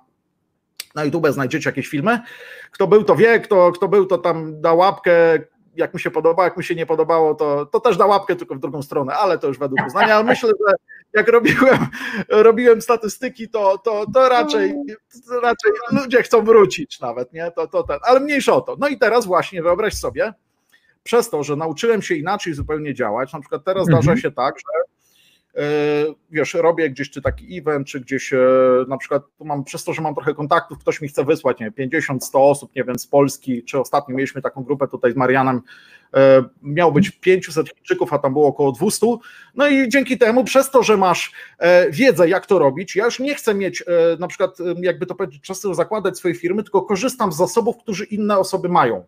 Speaker 2: na YouTube znajdziecie jakieś filmy. Kto był, to wie, kto, kto był, to tam da łapkę, jak mu się podoba, jak mu się nie podobało, to, to też da łapkę tylko w drugą stronę, ale to już według uznania, ale myślę, że jak robiłem, robiłem statystyki, to, to, to raczej, to raczej ludzie chcą wrócić nawet, nie? To, to ten, ale mniejsza o to. No i teraz właśnie wyobraź sobie, przez to, że nauczyłem się inaczej zupełnie działać, na przykład teraz mhm. zdarza się tak, że wiesz, robię gdzieś czy taki event, czy gdzieś e, na przykład mam, przez to, że mam trochę kontaktów, ktoś mi chce wysłać, nie 50, 100 osób, nie wiem, z Polski, czy ostatnio mieliśmy taką grupę tutaj z Marianem, e, miał być 500 Chińczyków, a tam było około 200, no i dzięki temu, przez to, że masz wiedzę, jak to robić, ja już nie chcę mieć, na przykład, jakby to powiedzieć, często zakładać swojej firmy, tylko korzystam z zasobów, które inne osoby mają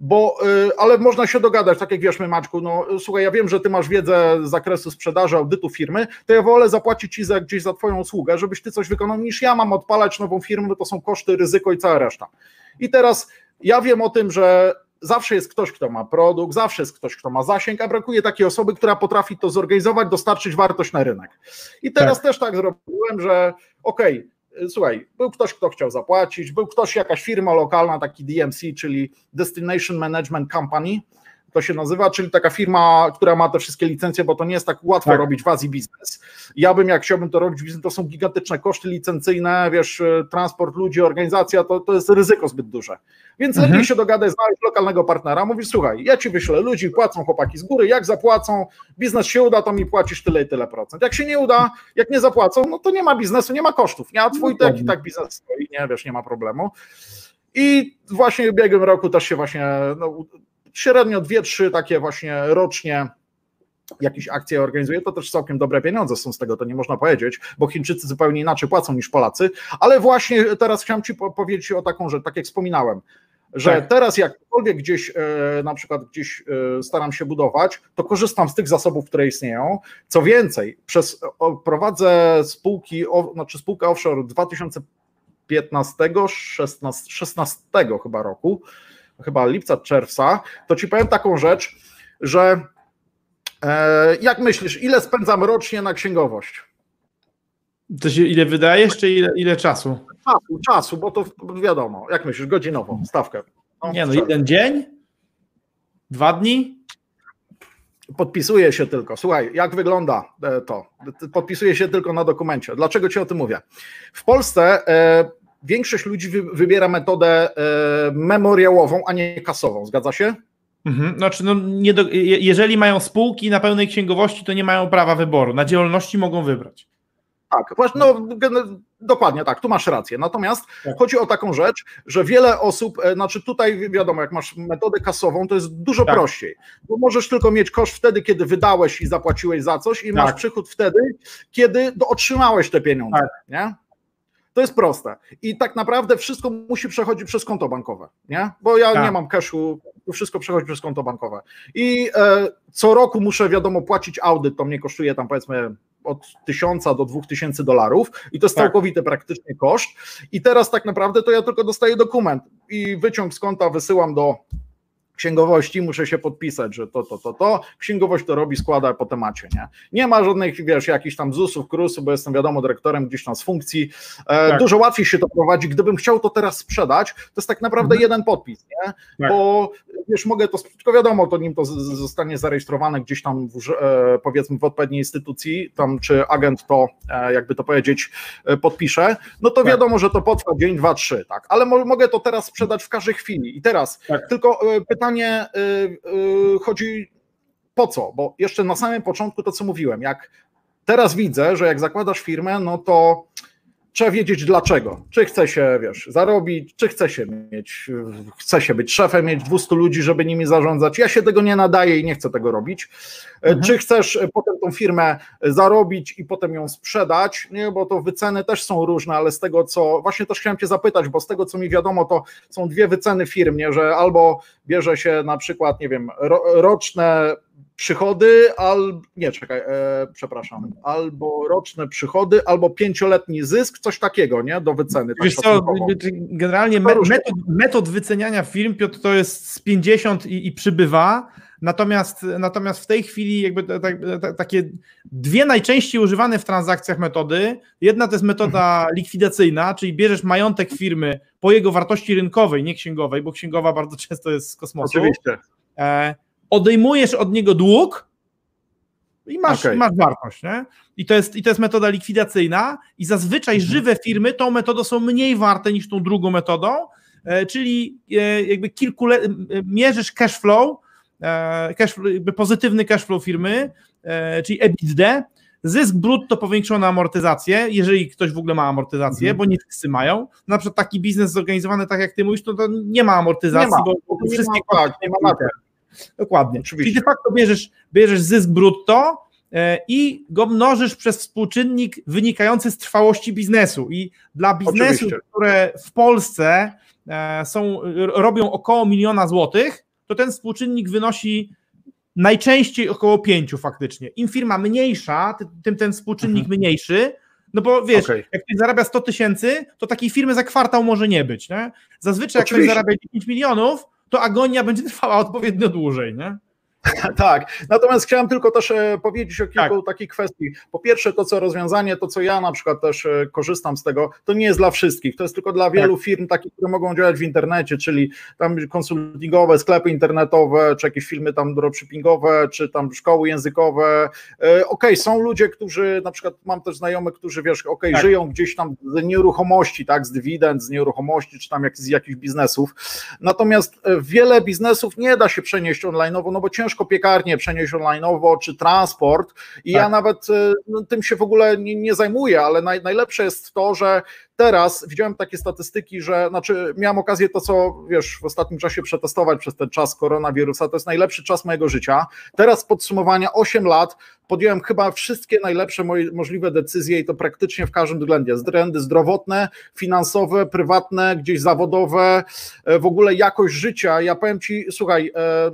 Speaker 2: bo, y, ale można się dogadać, tak jak wiesz, my Maczku, no słuchaj, ja wiem, że ty masz wiedzę z zakresu sprzedaży, audytu firmy, to ja wolę zapłacić ci za, gdzieś za twoją usługę, żebyś ty coś wykonał, niż ja mam odpalać nową firmę, to są koszty, ryzyko i cała reszta. I teraz ja wiem o tym, że zawsze jest ktoś, kto ma produkt, zawsze jest ktoś, kto ma zasięg, a brakuje takiej osoby, która potrafi to zorganizować, dostarczyć wartość na rynek. I teraz tak. też tak zrobiłem, że okej, okay, słuchaj, był ktoś, kto chciał zapłacić, był ktoś, jakaś firma lokalna, taki DMC, czyli Destination Management Company, to się nazywa, czyli taka firma, która ma te wszystkie licencje, bo to nie jest tak łatwo tak. robić w Azji biznes. Ja bym, jak chciałbym to robić biznes, to są gigantyczne koszty licencyjne, wiesz, transport ludzi, organizacja, to, to jest ryzyko zbyt duże. Więc mhm. lepiej się dogadać, znaleźć lokalnego partnera, mówisz, słuchaj, ja ci wyślę ludzi, płacą chłopaki z góry, jak zapłacą, biznes się uda, to mi płacisz tyle i tyle procent. Jak się nie uda, jak nie zapłacą, no to nie ma biznesu, nie ma kosztów, nie? A twój no tak i tak biznes stoi, nie, wiesz, nie ma problemu. I właśnie w ubiegłym roku też się właśnie no, średnio dwie, trzy takie właśnie rocznie jakieś akcje organizuje, to też całkiem dobre pieniądze są z tego, to nie można powiedzieć, bo Chińczycy zupełnie inaczej płacą niż Polacy, ale właśnie teraz chciałem Ci powiedzieć o taką rzecz, tak jak wspominałem, że tak. teraz jakkolwiek gdzieś e, na przykład gdzieś e, staram się budować, to korzystam z tych zasobów, które istnieją. Co więcej, przez prowadzę spółki, znaczy spółkę offshore 2015, 16, 16 chyba roku, chyba lipca, czerwca, to ci powiem taką rzecz, że e, jak myślisz, ile spędzam rocznie na księgowość?
Speaker 1: To się ile wydajesz, czy ile, ile czasu?
Speaker 2: Czasu, czasu, bo to wiadomo, jak myślisz, godzinową stawkę.
Speaker 1: No, nie no, jeden dzień? Dwa dni?
Speaker 2: Podpisuje się tylko. Słuchaj, jak wygląda e, to? Podpisuje się tylko na dokumencie. Dlaczego ci o tym mówię? W Polsce e, większość ludzi wybiera metodę memoriałową, a nie kasową. Zgadza się?
Speaker 1: Mhm. Znaczy, no, nie do, jeżeli mają spółki na pełnej księgowości, to nie mają prawa wyboru. Na działalności mogą wybrać.
Speaker 2: Tak, właśnie, no, dokładnie tak, tu masz rację. Natomiast tak. chodzi o taką rzecz, że wiele osób, e, znaczy tutaj wiadomo, jak masz metodę kasową, to jest dużo tak. prościej, bo możesz tylko mieć koszt wtedy, kiedy wydałeś i zapłaciłeś za coś i tak. masz przychód wtedy, kiedy otrzymałeś te pieniądze, tak. nie? To jest proste. I tak naprawdę wszystko musi przechodzić przez konto bankowe, nie? Bo ja tak. nie mam cashu, wszystko przechodzi przez konto bankowe. I e, co roku muszę, wiadomo, płacić audyt, to mnie kosztuje tam powiedzmy od tysiąca do dwóch tysięcy dolarów i to jest tak. całkowity praktycznie koszt. I teraz tak naprawdę to ja tylko dostaję dokument i wyciąg z konta wysyłam do księgowości muszę się podpisać, że to, to, to, to. Księgowość to robi, składa po temacie, nie? Nie ma żadnych, wiesz, jakichś tam ZUS-ów, KRUS-ów, bo jestem wiadomo dyrektorem gdzieś tam z funkcji. E, tak. Dużo łatwiej się to prowadzi. Gdybym chciał to teraz sprzedać, to jest tak naprawdę mhm. jeden podpis, nie? Tak. Bo wiesz, mogę to, tylko wiadomo, to nim to zostanie zarejestrowane gdzieś tam w, e, powiedzmy w odpowiedniej instytucji, tam czy agent to, e, jakby to powiedzieć, podpisze, no to tak. wiadomo, że to potrwa dzień, dwa, trzy, tak? Ale mo mogę to teraz sprzedać w każdej chwili. I teraz tak. tylko e, pytanie, y, y, chodzi po co? Bo jeszcze na samym początku to, co mówiłem, jak teraz widzę, że jak zakładasz firmę, no to trzeba wiedzieć dlaczego. Czy chce się, wiesz, zarobić, czy chce się mieć, chce się być szefem, mieć 200 ludzi, żeby nimi zarządzać. Ja się tego nie nadaję i nie chcę tego robić. Mhm. Czy chcesz potem tą firmę zarobić i potem ją sprzedać? Nie, bo to wyceny też są różne, ale z tego co, właśnie też chciałem Cię zapytać, bo z tego co mi wiadomo, to są dwie wyceny firm, nie, że albo bierze się na przykład, nie wiem, ro, roczne przychody, al, nie czekaj, e, przepraszam, albo roczne przychody, albo pięcioletni zysk, coś takiego, nie, do wyceny.
Speaker 1: Tak Wiesz tak co, generalnie me, metod, metod wyceniania firm, Piotr, to jest z 50 i, i przybywa, natomiast, natomiast w tej chwili jakby takie dwie najczęściej używane w transakcjach metody, jedna to jest metoda mhm. likwidacyjna, czyli bierzesz majątek firmy po jego wartości rynkowej, nie księgowej, bo księgowa bardzo często jest z kosmosu.
Speaker 2: Oczywiście.
Speaker 1: E, odejmujesz od niego dług i masz, okay. masz wartość. Nie? I, to jest, I to jest metoda likwidacyjna i zazwyczaj mhm. żywe firmy tą metodą są mniej warte niż tą drugą metodą, e, czyli e, jakby kilku e, mierzysz cash flow, cash, jakby pozytywny cash flow firmy, czyli EBITDA, zysk brutto powiększony amortyzację, jeżeli ktoś w ogóle ma amortyzację, mhm. bo nie wszyscy mają. Na przykład taki biznes zorganizowany tak jak ty mówisz, to, to nie ma amortyzacji, nie ma, bo, bo wszystkie
Speaker 2: ma, tak, nie ma
Speaker 1: Dokładnie. Oczywiście. Czyli de facto bierzesz, bierzesz zysk brutto e, i go mnożysz przez współczynnik wynikający z trwałości biznesu. I dla biznesów, które w Polsce e, są, robią około miliona złotych, to ten współczynnik wynosi najczęściej około pięciu faktycznie. Im firma mniejsza, tym ten współczynnik mhm. mniejszy, no bo wiesz, okay. jak ktoś zarabia 100 tysięcy, to takiej firmy za kwartał może nie być. Nie? Zazwyczaj Oczywiście. jak ktoś zarabia 10 milionów, to agonia będzie trwała odpowiednio dłużej, nie?
Speaker 2: Tak, natomiast chciałem tylko też e, powiedzieć o kilku tak. takich kwestii. Po pierwsze, to co rozwiązanie, to co ja na przykład też e, korzystam z tego, to nie jest dla wszystkich, to jest tylko dla wielu tak. firm takich, które mogą działać w internecie, czyli tam konsultingowe, sklepy internetowe, czy jakieś firmy tam dropshippingowe, czy tam szkoły językowe. E, okej, okay, są ludzie, którzy, na przykład mam też znajomych, którzy wiesz, okej, okay, tak. żyją gdzieś tam z nieruchomości, tak, z dywidend, z nieruchomości, czy tam jak, z jakichś biznesów. Natomiast wiele biznesów nie da się przenieść online'owo, no bo ciężko ciężko piekarnię przenieść online'owo, czy transport i tak. ja nawet e, no, tym się w ogóle nie, nie zajmuję, ale naj, najlepsze jest to, że teraz widziałem takie statystyki, że znaczy miałem okazję to, co wiesz, w ostatnim czasie przetestować przez ten czas koronawirusa, to jest najlepszy czas mojego życia. Teraz podsumowania 8 lat podjąłem chyba wszystkie najlepsze moje możliwe decyzje i to praktycznie w każdym względzie. Względy zdrowotne, finansowe, prywatne, gdzieś zawodowe, e, w ogóle jakość życia. Ja powiem ci, słuchaj, e,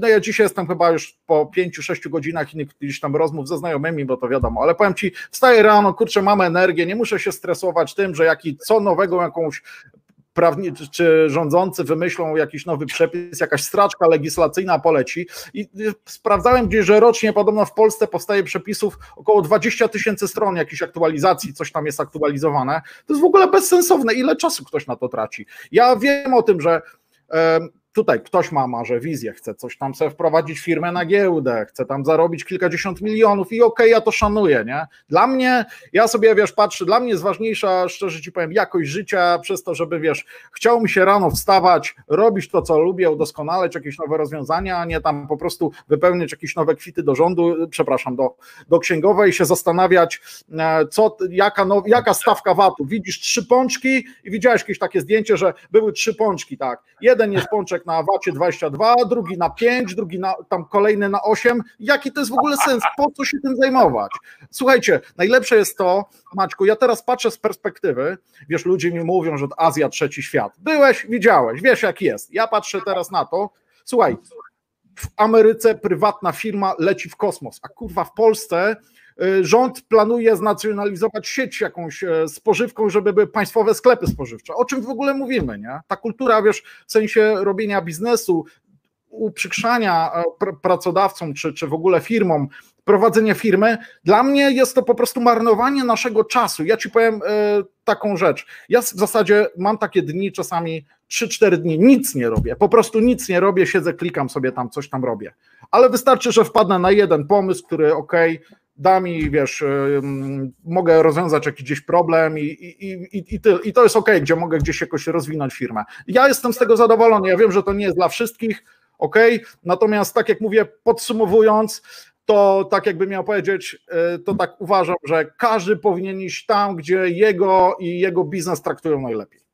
Speaker 2: no ja dzisiaj jestem chyba już po pięciu, sześciu godzinach innych gdzieś tam rozmów ze znajomymi, bo to wiadomo, ale powiem Ci, wstaję rano, kurczę, mam energię, nie muszę się stresować tym, że jaki, co nowego jakąś prawniczy czy rządzący wymyślą jakiś nowy przepis, jakaś straczka legislacyjna poleci i sprawdzałem gdzieś, że rocznie podobno w Polsce powstaje przepisów około 20 tysięcy stron jakichś aktualizacji, coś tam jest aktualizowane. To jest w ogóle bezsensowne, ile czasu ktoś na to traci. Ja wiem o tym, że tutaj ktoś ma może wizję, chce coś tam sobie wprowadzić firmę na giełdę, chce tam zarobić kilkadziesiąt milionów i okej, okay, ja to szanuję, nie? Dla mnie, ja sobie, wiesz, patrzę, dla mnie jest ważniejsza, szczerze ci powiem, jakość życia przez to, żeby, wiesz, chciał mi się rano wstawać, robić to, co lubię, udoskonalać jakieś nowe rozwiązania, a nie tam po prostu wypełniać jakieś nowe kwity do rządu, przepraszam, do, do księgowej, się zastanawiać, e, co, jaka, no, jaka stawka VAT-u. Widzisz trzy pączki i widziałeś jakieś takie zdjęcie, że były trzy pączki, tak. Jeden jest pączek na VAT-ie 22, drugi na 5, drugi na, tam kolejny na 8. Jaki to jest w ogóle sens? Po co się tym zajmować? Słuchajcie, najlepsze jest to, Maćku, ja teraz patrzę z perspektywy, wiesz, ludzie mi mówią, że Azja trzeci świat. Byłeś, widziałeś, wiesz jak jest. Ja patrzę teraz na to, słuchaj, w Ameryce prywatna firma leci w kosmos, a kurwa w Polsce rząd planuje znacjonalizować sieć jakąś e, spożywką, żeby były państwowe sklepy spożywcze. O czym w ogóle mówimy, nie? Ta kultura, wiesz, w sensie robienia biznesu, uprzykrzania e, pr pracodawcom czy, czy w ogóle firmom prowadzenie firmy, dla mnie jest to po prostu marnowanie naszego czasu. Ja ci powiem e, taką rzecz. Ja w zasadzie mam takie dni, czasami 3-4 dni, nic nie robię. Po prostu nic nie robię, siedzę, klikam sobie tam, coś tam robię. Ale wystarczy, że wpadnę na jeden pomysł, który ok, da mi, wiesz, mogę rozwiązać jakiś gdzieś problem i, i, i, i, ty, i to jest ok, gdzie mogę gdzieś jakoś rozwinąć firmę. Ja jestem z tego zadowolony. Ja wiem, że to nie jest dla wszystkich, ok, natomiast tak jak mówię, podsumowując, to tak jakby miał powiedzieć, e, to tak uważam, że każdy powinien iść tam, gdzie jego i jego biznes traktują najlepiej.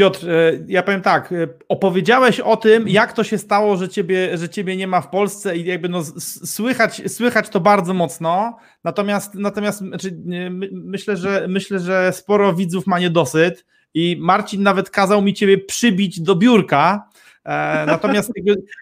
Speaker 1: Piotr, e, ja powiem tak, e, opowiedziałeś o tym, jak to się stało, że ciebie, że ciebie nie ma w Polsce i jakby no, słychać, słychać to bardzo mocno, natomiast, natomiast znaczy, myślę, że, myślę, że sporo widzów ma niedosyt i Marcin nawet kazał mi ciebie przybić do biurka, E, natomiast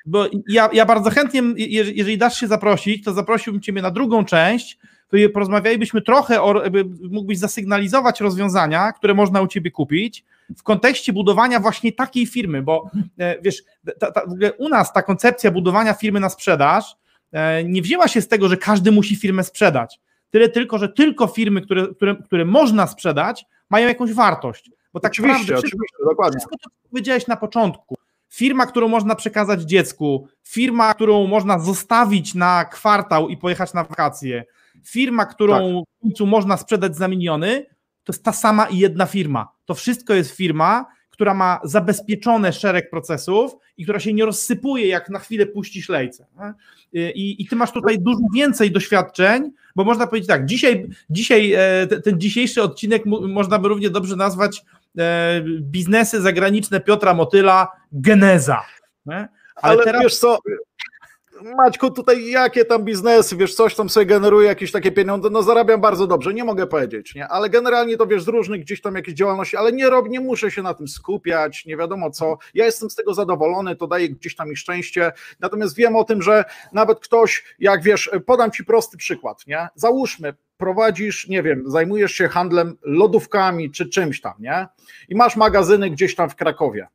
Speaker 1: bo ja, ja bardzo chętnie, jeżeli dasz się zaprosić, to zaprosiłbym Ciebie na drugą część, to porozmawialibyśmy trochę, o, mógłbyś zasygnalizować rozwiązania, które można u Ciebie kupić w kontekście budowania właśnie takiej firmy, bo e, wiesz, ta, ta, u nas ta koncepcja budowania firmy na sprzedaż e, nie wzięła się z tego, że każdy musi firmę sprzedać. Tyle tylko, że tylko firmy, które, które, które można sprzedać, mają jakąś wartość. Bo tak
Speaker 2: oczywiście, naprawdę, oczywiście, wszystko, dokładnie.
Speaker 1: Wszystko to, co powiedziałeś na początku, firma, którą można przekazać dziecku, firma, którą można zostawić na kwartał i pojechać na wakacje, firma, którą tak. w końcu można sprzedać za miliony, to jest ta sama i jedna firma. To wszystko jest firma, która ma zabezpieczone szereg procesów i która się nie rozsypuje, jak na chwilę puścisz lejce. I, I, ty masz tutaj dużo więcej doświadczeń, bo można powiedzieć tak, dzisiaj, dzisiaj e, ten dzisiejszy odcinek można by równie dobrze nazwać E, biznesy zagraniczne Piotra Motyla, geneza.
Speaker 2: Ale, Ale teraz... wiesz co, Maćku, tutaj jakie tam biznesy, wiesz, coś tam sobie generuje jakieś takie pieniądze, no zarabiam bardzo dobrze, nie mogę powiedzieć, nie, ale generalnie to wiesz, z różnych gdzieś tam jakieś działalności, ale nie rob, nie muszę się na tym skupiać, nie wiadomo co, ja jestem z tego zadowolony, to daje gdzieś tam mi szczęście, natomiast wiem o tym, że nawet ktoś, jak wiesz, podam ci prosty przykład, nie, załóżmy, prowadzisz, nie wiem, zajmujesz się handlem lodówkami czy czymś tam, nie? I masz magazyny gdzieś tam w Krakowie.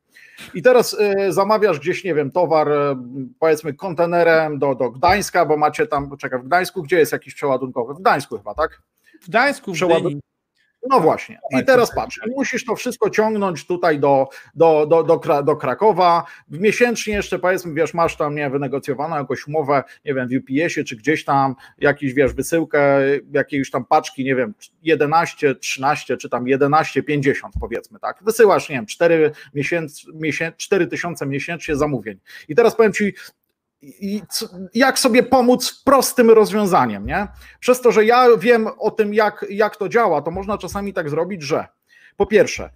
Speaker 2: I teraz y, zamawiasz gdzieś, nie wiem, towar, y, powiedzmy, kontenerem do, do Gdańska, bo macie tam, czekaj, w Gdańsku, gdzie jest jakiś przeładunkowy? W Gdańsku chyba, tak?
Speaker 1: W Gdańsku, w Przeładun-
Speaker 2: no właśnie. I teraz patrz, musisz to wszystko ciągnąć tutaj do, do, do, do, do Krakowa. Miesięcznie jeszcze powiedzmy, wiesz, masz tam nie wynegocjowaną jakąś umowę, nie wiem, w UPS-ie czy gdzieś tam jakiś, wiesz, wysyłkę jakiejś tam paczki, nie wiem, 11, 13 czy tam 11, 50 powiedzmy, tak. Wysyłasz, nie wiem, 4 miesięcy, miesięcy, 4 tysiące miesięcznie zamówień. I teraz powiem ci, i jak sobie pomóc prostym rozwiązaniem, nie? Przez to, że ja wiem o tym, jak, jak to działa, to można czasami tak zrobić, że po pierwsze,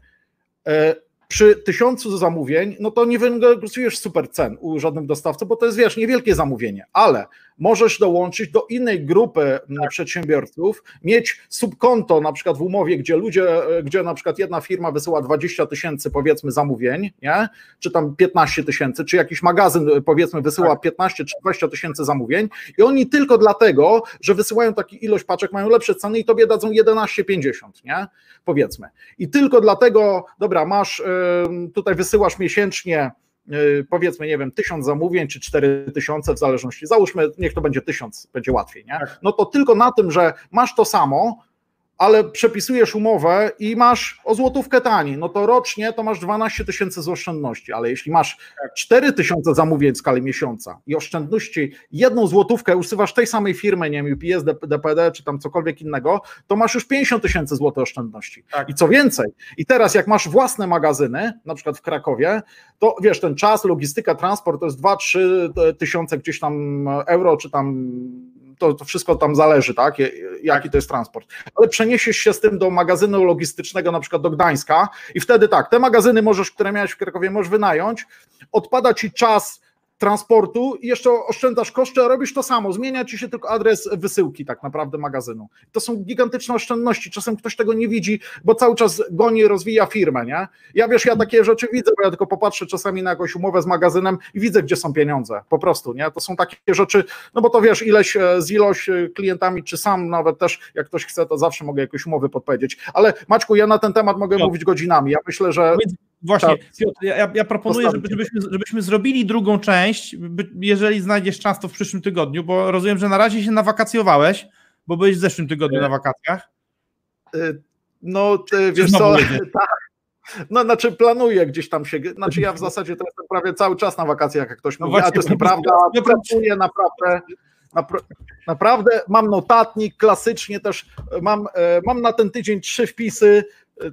Speaker 2: e, przy tysiącu zamówień, no to nie wynegocjujesz super cen u żadnym dostawcy, bo to jest, wiesz, niewielkie zamówienie, ale możesz dołączyć do innej grupy tak. przedsiębiorców, mieć subkonto na przykład w umowie, gdzie ludzie, gdzie na przykład jedna firma wysyła 20 tysięcy powiedzmy zamówień, nie? czy tam 15 tysięcy, czy jakiś magazyn powiedzmy wysyła 15 tak. czy 20 tysięcy zamówień i oni tylko dlatego, że wysyłają taką ilość paczek, mają lepsze ceny i tobie dadzą 11,50, nie? Powiedzmy. I tylko dlatego, dobra, masz tutaj wysyłasz miesięcznie powiedzmy, nie wiem, tysiąc zamówień czy cztery tysiące w zależności, załóżmy, niech to będzie tysiąc, będzie łatwiej, nie? Tak. No to tylko na tym, że masz to samo, ale przepisujesz umowę i masz o złotówkę taniej, no to rocznie to masz 12 tysięcy z oszczędności, ale jeśli masz 4 tysiące zamówień w skali miesiąca i oszczędności jedną złotówkę usuwasz tej samej firmy, nie wiem, UPS, DPD czy tam cokolwiek innego, to masz już 50 tysięcy złotych oszczędności. Tak. I co więcej, i teraz jak masz własne magazyny, na przykład w Krakowie, to wiesz, ten czas, logistyka, transport to jest 2-3 tysiące gdzieś tam euro, czy tam to, to, wszystko tam zależy, tak, jaki to jest transport. Ale przeniesiesz się z tym do magazynu logistycznego, na przykład do Gdańska i wtedy tak, te magazyny możesz, które miałeś w Krakowie, możesz wynająć, odpada ci czas transportu i jeszcze oszczędzasz koszty, a robisz to samo. Zmienia ci się tylko adres wysyłki tak naprawdę magazynu. To są gigantyczne oszczędności. Czasem ktoś tego nie widzi, bo cały czas goni, rozwija firmę, nie? Ja wiesz, ja takie rzeczy widzę, bo ja tylko popatrzę czasami na jakąś umowę z magazynem i widzę, gdzie są pieniądze. Po prostu, nie? To są takie rzeczy, no bo to wiesz, ileś e, z ilość e, klientami, czy sam nawet też, jak ktoś chce, to zawsze mogę jakieś umowy podpowiedzieć. Ale Maćku, ja na ten temat mogę no. mówić godzinami. Ja myślę, że
Speaker 1: Właśnie, tak. Piotr, ja, ja proponuję, żeby, żebyśmy, żebyśmy zrobili drugą część, jeżeli znajdziesz czas, to w przyszłym tygodniu, bo rozumiem, że na razie się nawakacjowałeś, bo byłeś w zeszłym tygodniu na wakacjach.
Speaker 2: Y, no, ty, wiesz co, tak. No, znaczy planuję gdzieś tam się, znaczy ja w zasadzie to jestem prawie cały czas na wakacjach, jak ktoś no mówi, właśnie, a to jest nieprawda, pracuję naprawdę, naprawdę, mam notatnik, klasycznie też mam, e, mam na ten tydzień trzy wpisy,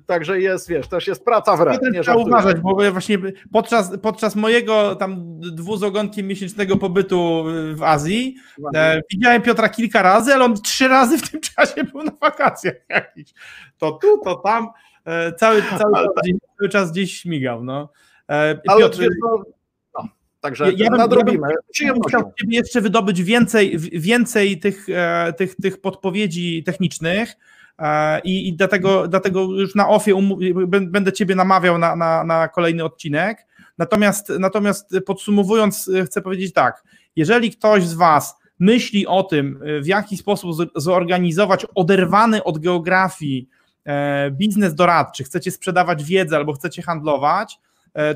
Speaker 2: Także jest, wiesz, też jest praca w.
Speaker 1: Nie trzeba uważać, bo właśnie podczas, podczas mojego tam dwu z ogonkiem miesięcznego pobytu w Azji e, widziałem Piotra kilka razy, ale on trzy razy w tym czasie był na wakacjach jakiś. To tu, to tam, e, cały, cały, czas, cały czas gdzieś śmigał. No.
Speaker 2: E, Piotr, ale, no, no, Także ja bym, nadrobimy.
Speaker 1: Ja bym chciał jeszcze wydobyć więcej, więcej tych, e, tych, tych podpowiedzi technicznych, i, i dlatego, dlatego już na ofie będę Ciebie namawiał na, na, na kolejny odcinek. Natomiast, natomiast podsumowując, e, chcę powiedzieć tak, jeżeli ktoś z Was myśli o tym, e, w jaki sposób zorganizować oderwany od geografii biznes doradczy, chcecie sprzedawać wiedzę albo chcecie handlować,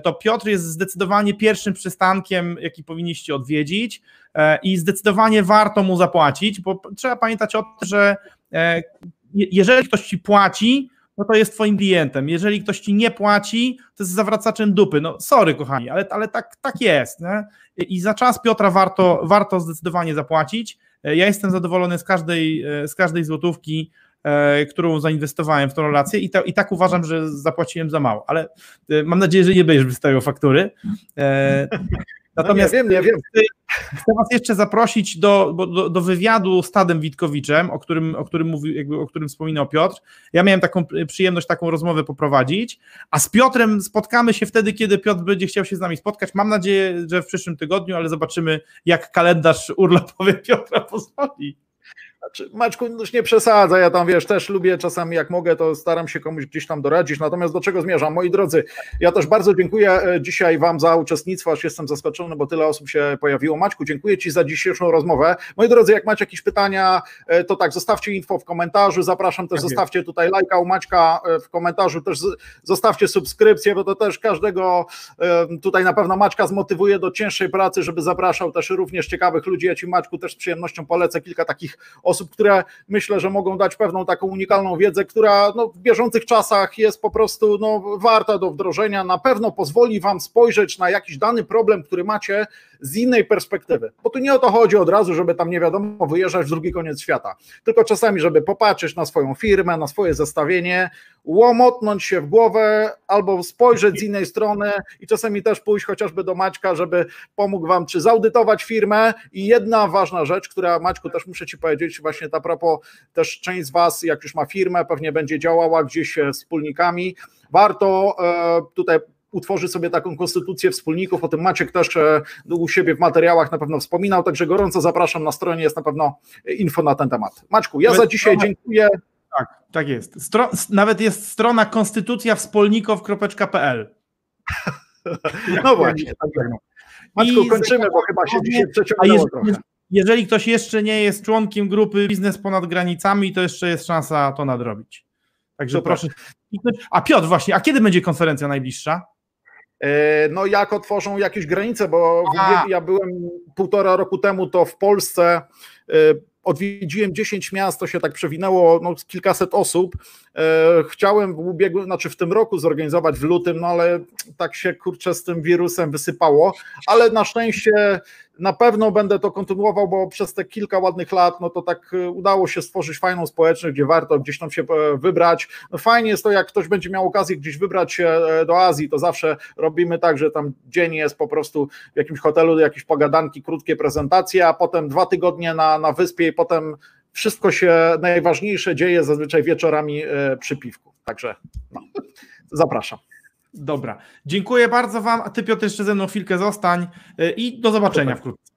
Speaker 1: to Piotr jest zdecydowanie pierwszym przystankiem, jaki powinniście odwiedzić i zdecydowanie warto mu zapłacić, bo trzeba pamiętać o tym, że jeżeli ktoś ci płaci, no to jest twoim klientem. Jeżeli ktoś ci nie płaci, to jest zawracaczem dupy. No sorry kochani, ale, ale tak, tak jest. Nie? I za czas Piotra warto, warto zdecydowanie zapłacić. Ja jestem zadowolony z każdej, z każdej złotówki, e, którą zainwestowałem w tą relację i, i tak uważam, że zapłaciłem za mało, ale e, mam nadzieję, że nie będziesz wystawiał faktury. E,
Speaker 2: Natomiast no nie wiem, nie wiem.
Speaker 1: Chcę Was jeszcze zaprosić do, do, do wywiadu z Tadem Witkowiczem, o którym, o, którym mówił, jakby, o którym wspominał Piotr. Ja miałem taką przyjemność taką rozmowę poprowadzić, a z Piotrem spotkamy się wtedy, kiedy Piotr będzie chciał się z nami spotkać. Mam nadzieję, że w przyszłym tygodniu, ale zobaczymy, jak kalendarz urlopowy Piotra pozwoli.
Speaker 2: Znaczy, Maćku, już nie przesadza, ja tam wiesz, też lubię czasami jak mogę, to staram się komuś gdzieś tam doradzić, natomiast do czego zmierzam? Moi drodzy, ja też bardzo dziękuję e, dzisiaj Wam za uczestnictwo, aż jestem zaskoczony, bo tyle osób się pojawiło. Maćku, dziękuję Ci za dzisiejszą rozmowę. Moi drodzy, jak macie jakieś pytania, e, to tak, zostawcie info w komentarzu, zapraszam też, tak zostawcie tutaj lajka u Maćka e, w komentarzu, też zostawcie subskrypcję, bo to też każdego tutaj na pewno Maćka zmotywuje do cięższej pracy, żeby zapraszał też również ciekawych ludzi. Ja Ci Maćku też z przyjemnością polecę kilka takich osób, które myślę, że mogą dać pewną taką unikalną wiedzę, która no, w bieżących czasach jest po prostu no, warta do wdrożenia. Na pewno pozwoli Wam spojrzeć na jakiś dany problem, który macie z innej perspektywy. Bo tu nie o to chodzi od razu, żeby tam nie wiadomo wyjeżdżać w drugi koniec świata, tylko czasami, żeby popatrzeć na swoją firmę, na swoje zestawienie, łomotnąć się w głowę albo spojrzeć z innej strony i czasami też pójść chociażby do Maćka, żeby pomógł Wam czy zaudytować firmę. I jedna ważna rzecz, która Maćku też muszę Ci powiedzieć, właśnie a propos też część z Was, jak już ma firmę, pewnie będzie działała gdzieś e, wspólnikami. Warto e, tutaj utworzy sobie taką konstytucję wspólników, o tym Maciek też e, u siebie w materiałach na pewno wspominał, także gorąco zapraszam, na stronie jest na pewno info na ten temat. Maczku, ja za dzisiaj dziękuję.
Speaker 1: Tak, tak jest. Stro, nawet jest strona konstytucjawspólnikow.pl
Speaker 2: No właśnie, tak Maczku, kończymy, bo chyba się dzisiaj przeciągnęło trochę.
Speaker 1: Jeżeli ktoś jeszcze nie jest członkiem grupy Biznes ponad granicami, to jeszcze jest szansa to nadrobić. Także Super. proszę. A Piotr, właśnie, a kiedy będzie konferencja najbliższa?
Speaker 2: E, no jak otworzą jakieś granice, bo ja byłem półtora roku temu to w Polsce e, odwiedziłem 10 miast, to się tak przewinęło no, kilkaset osób. E, chciałem w ubiegłym, znaczy w tym roku zorganizować w lutym, no ale tak się kurczę z tym wirusem wysypało, ale na szczęście na pewno będę to kontynuował, bo przez te kilka ładnych lat, no to tak e, udało się stworzyć fajną społeczność, gdzie warto gdzieś tam się e, wybrać. No fajnie jest to, jak ktoś będzie miał okazję gdzieś wybrać się e, do Azji, to zawsze robimy tak, że tam dzień jest po prostu w jakimś hotelu, jakieś pogadanki, krótkie prezentacje, a potem dwa tygodnie na, na wyspie i potem wszystko się najważniejsze dzieje zazwyczaj wieczorami przy piwku. Także no, zapraszam.
Speaker 1: Dobra. Dziękuję bardzo Wam. A Ty, Piotr, jeszcze ze mną chwilkę zostań i do zobaczenia wkrótce.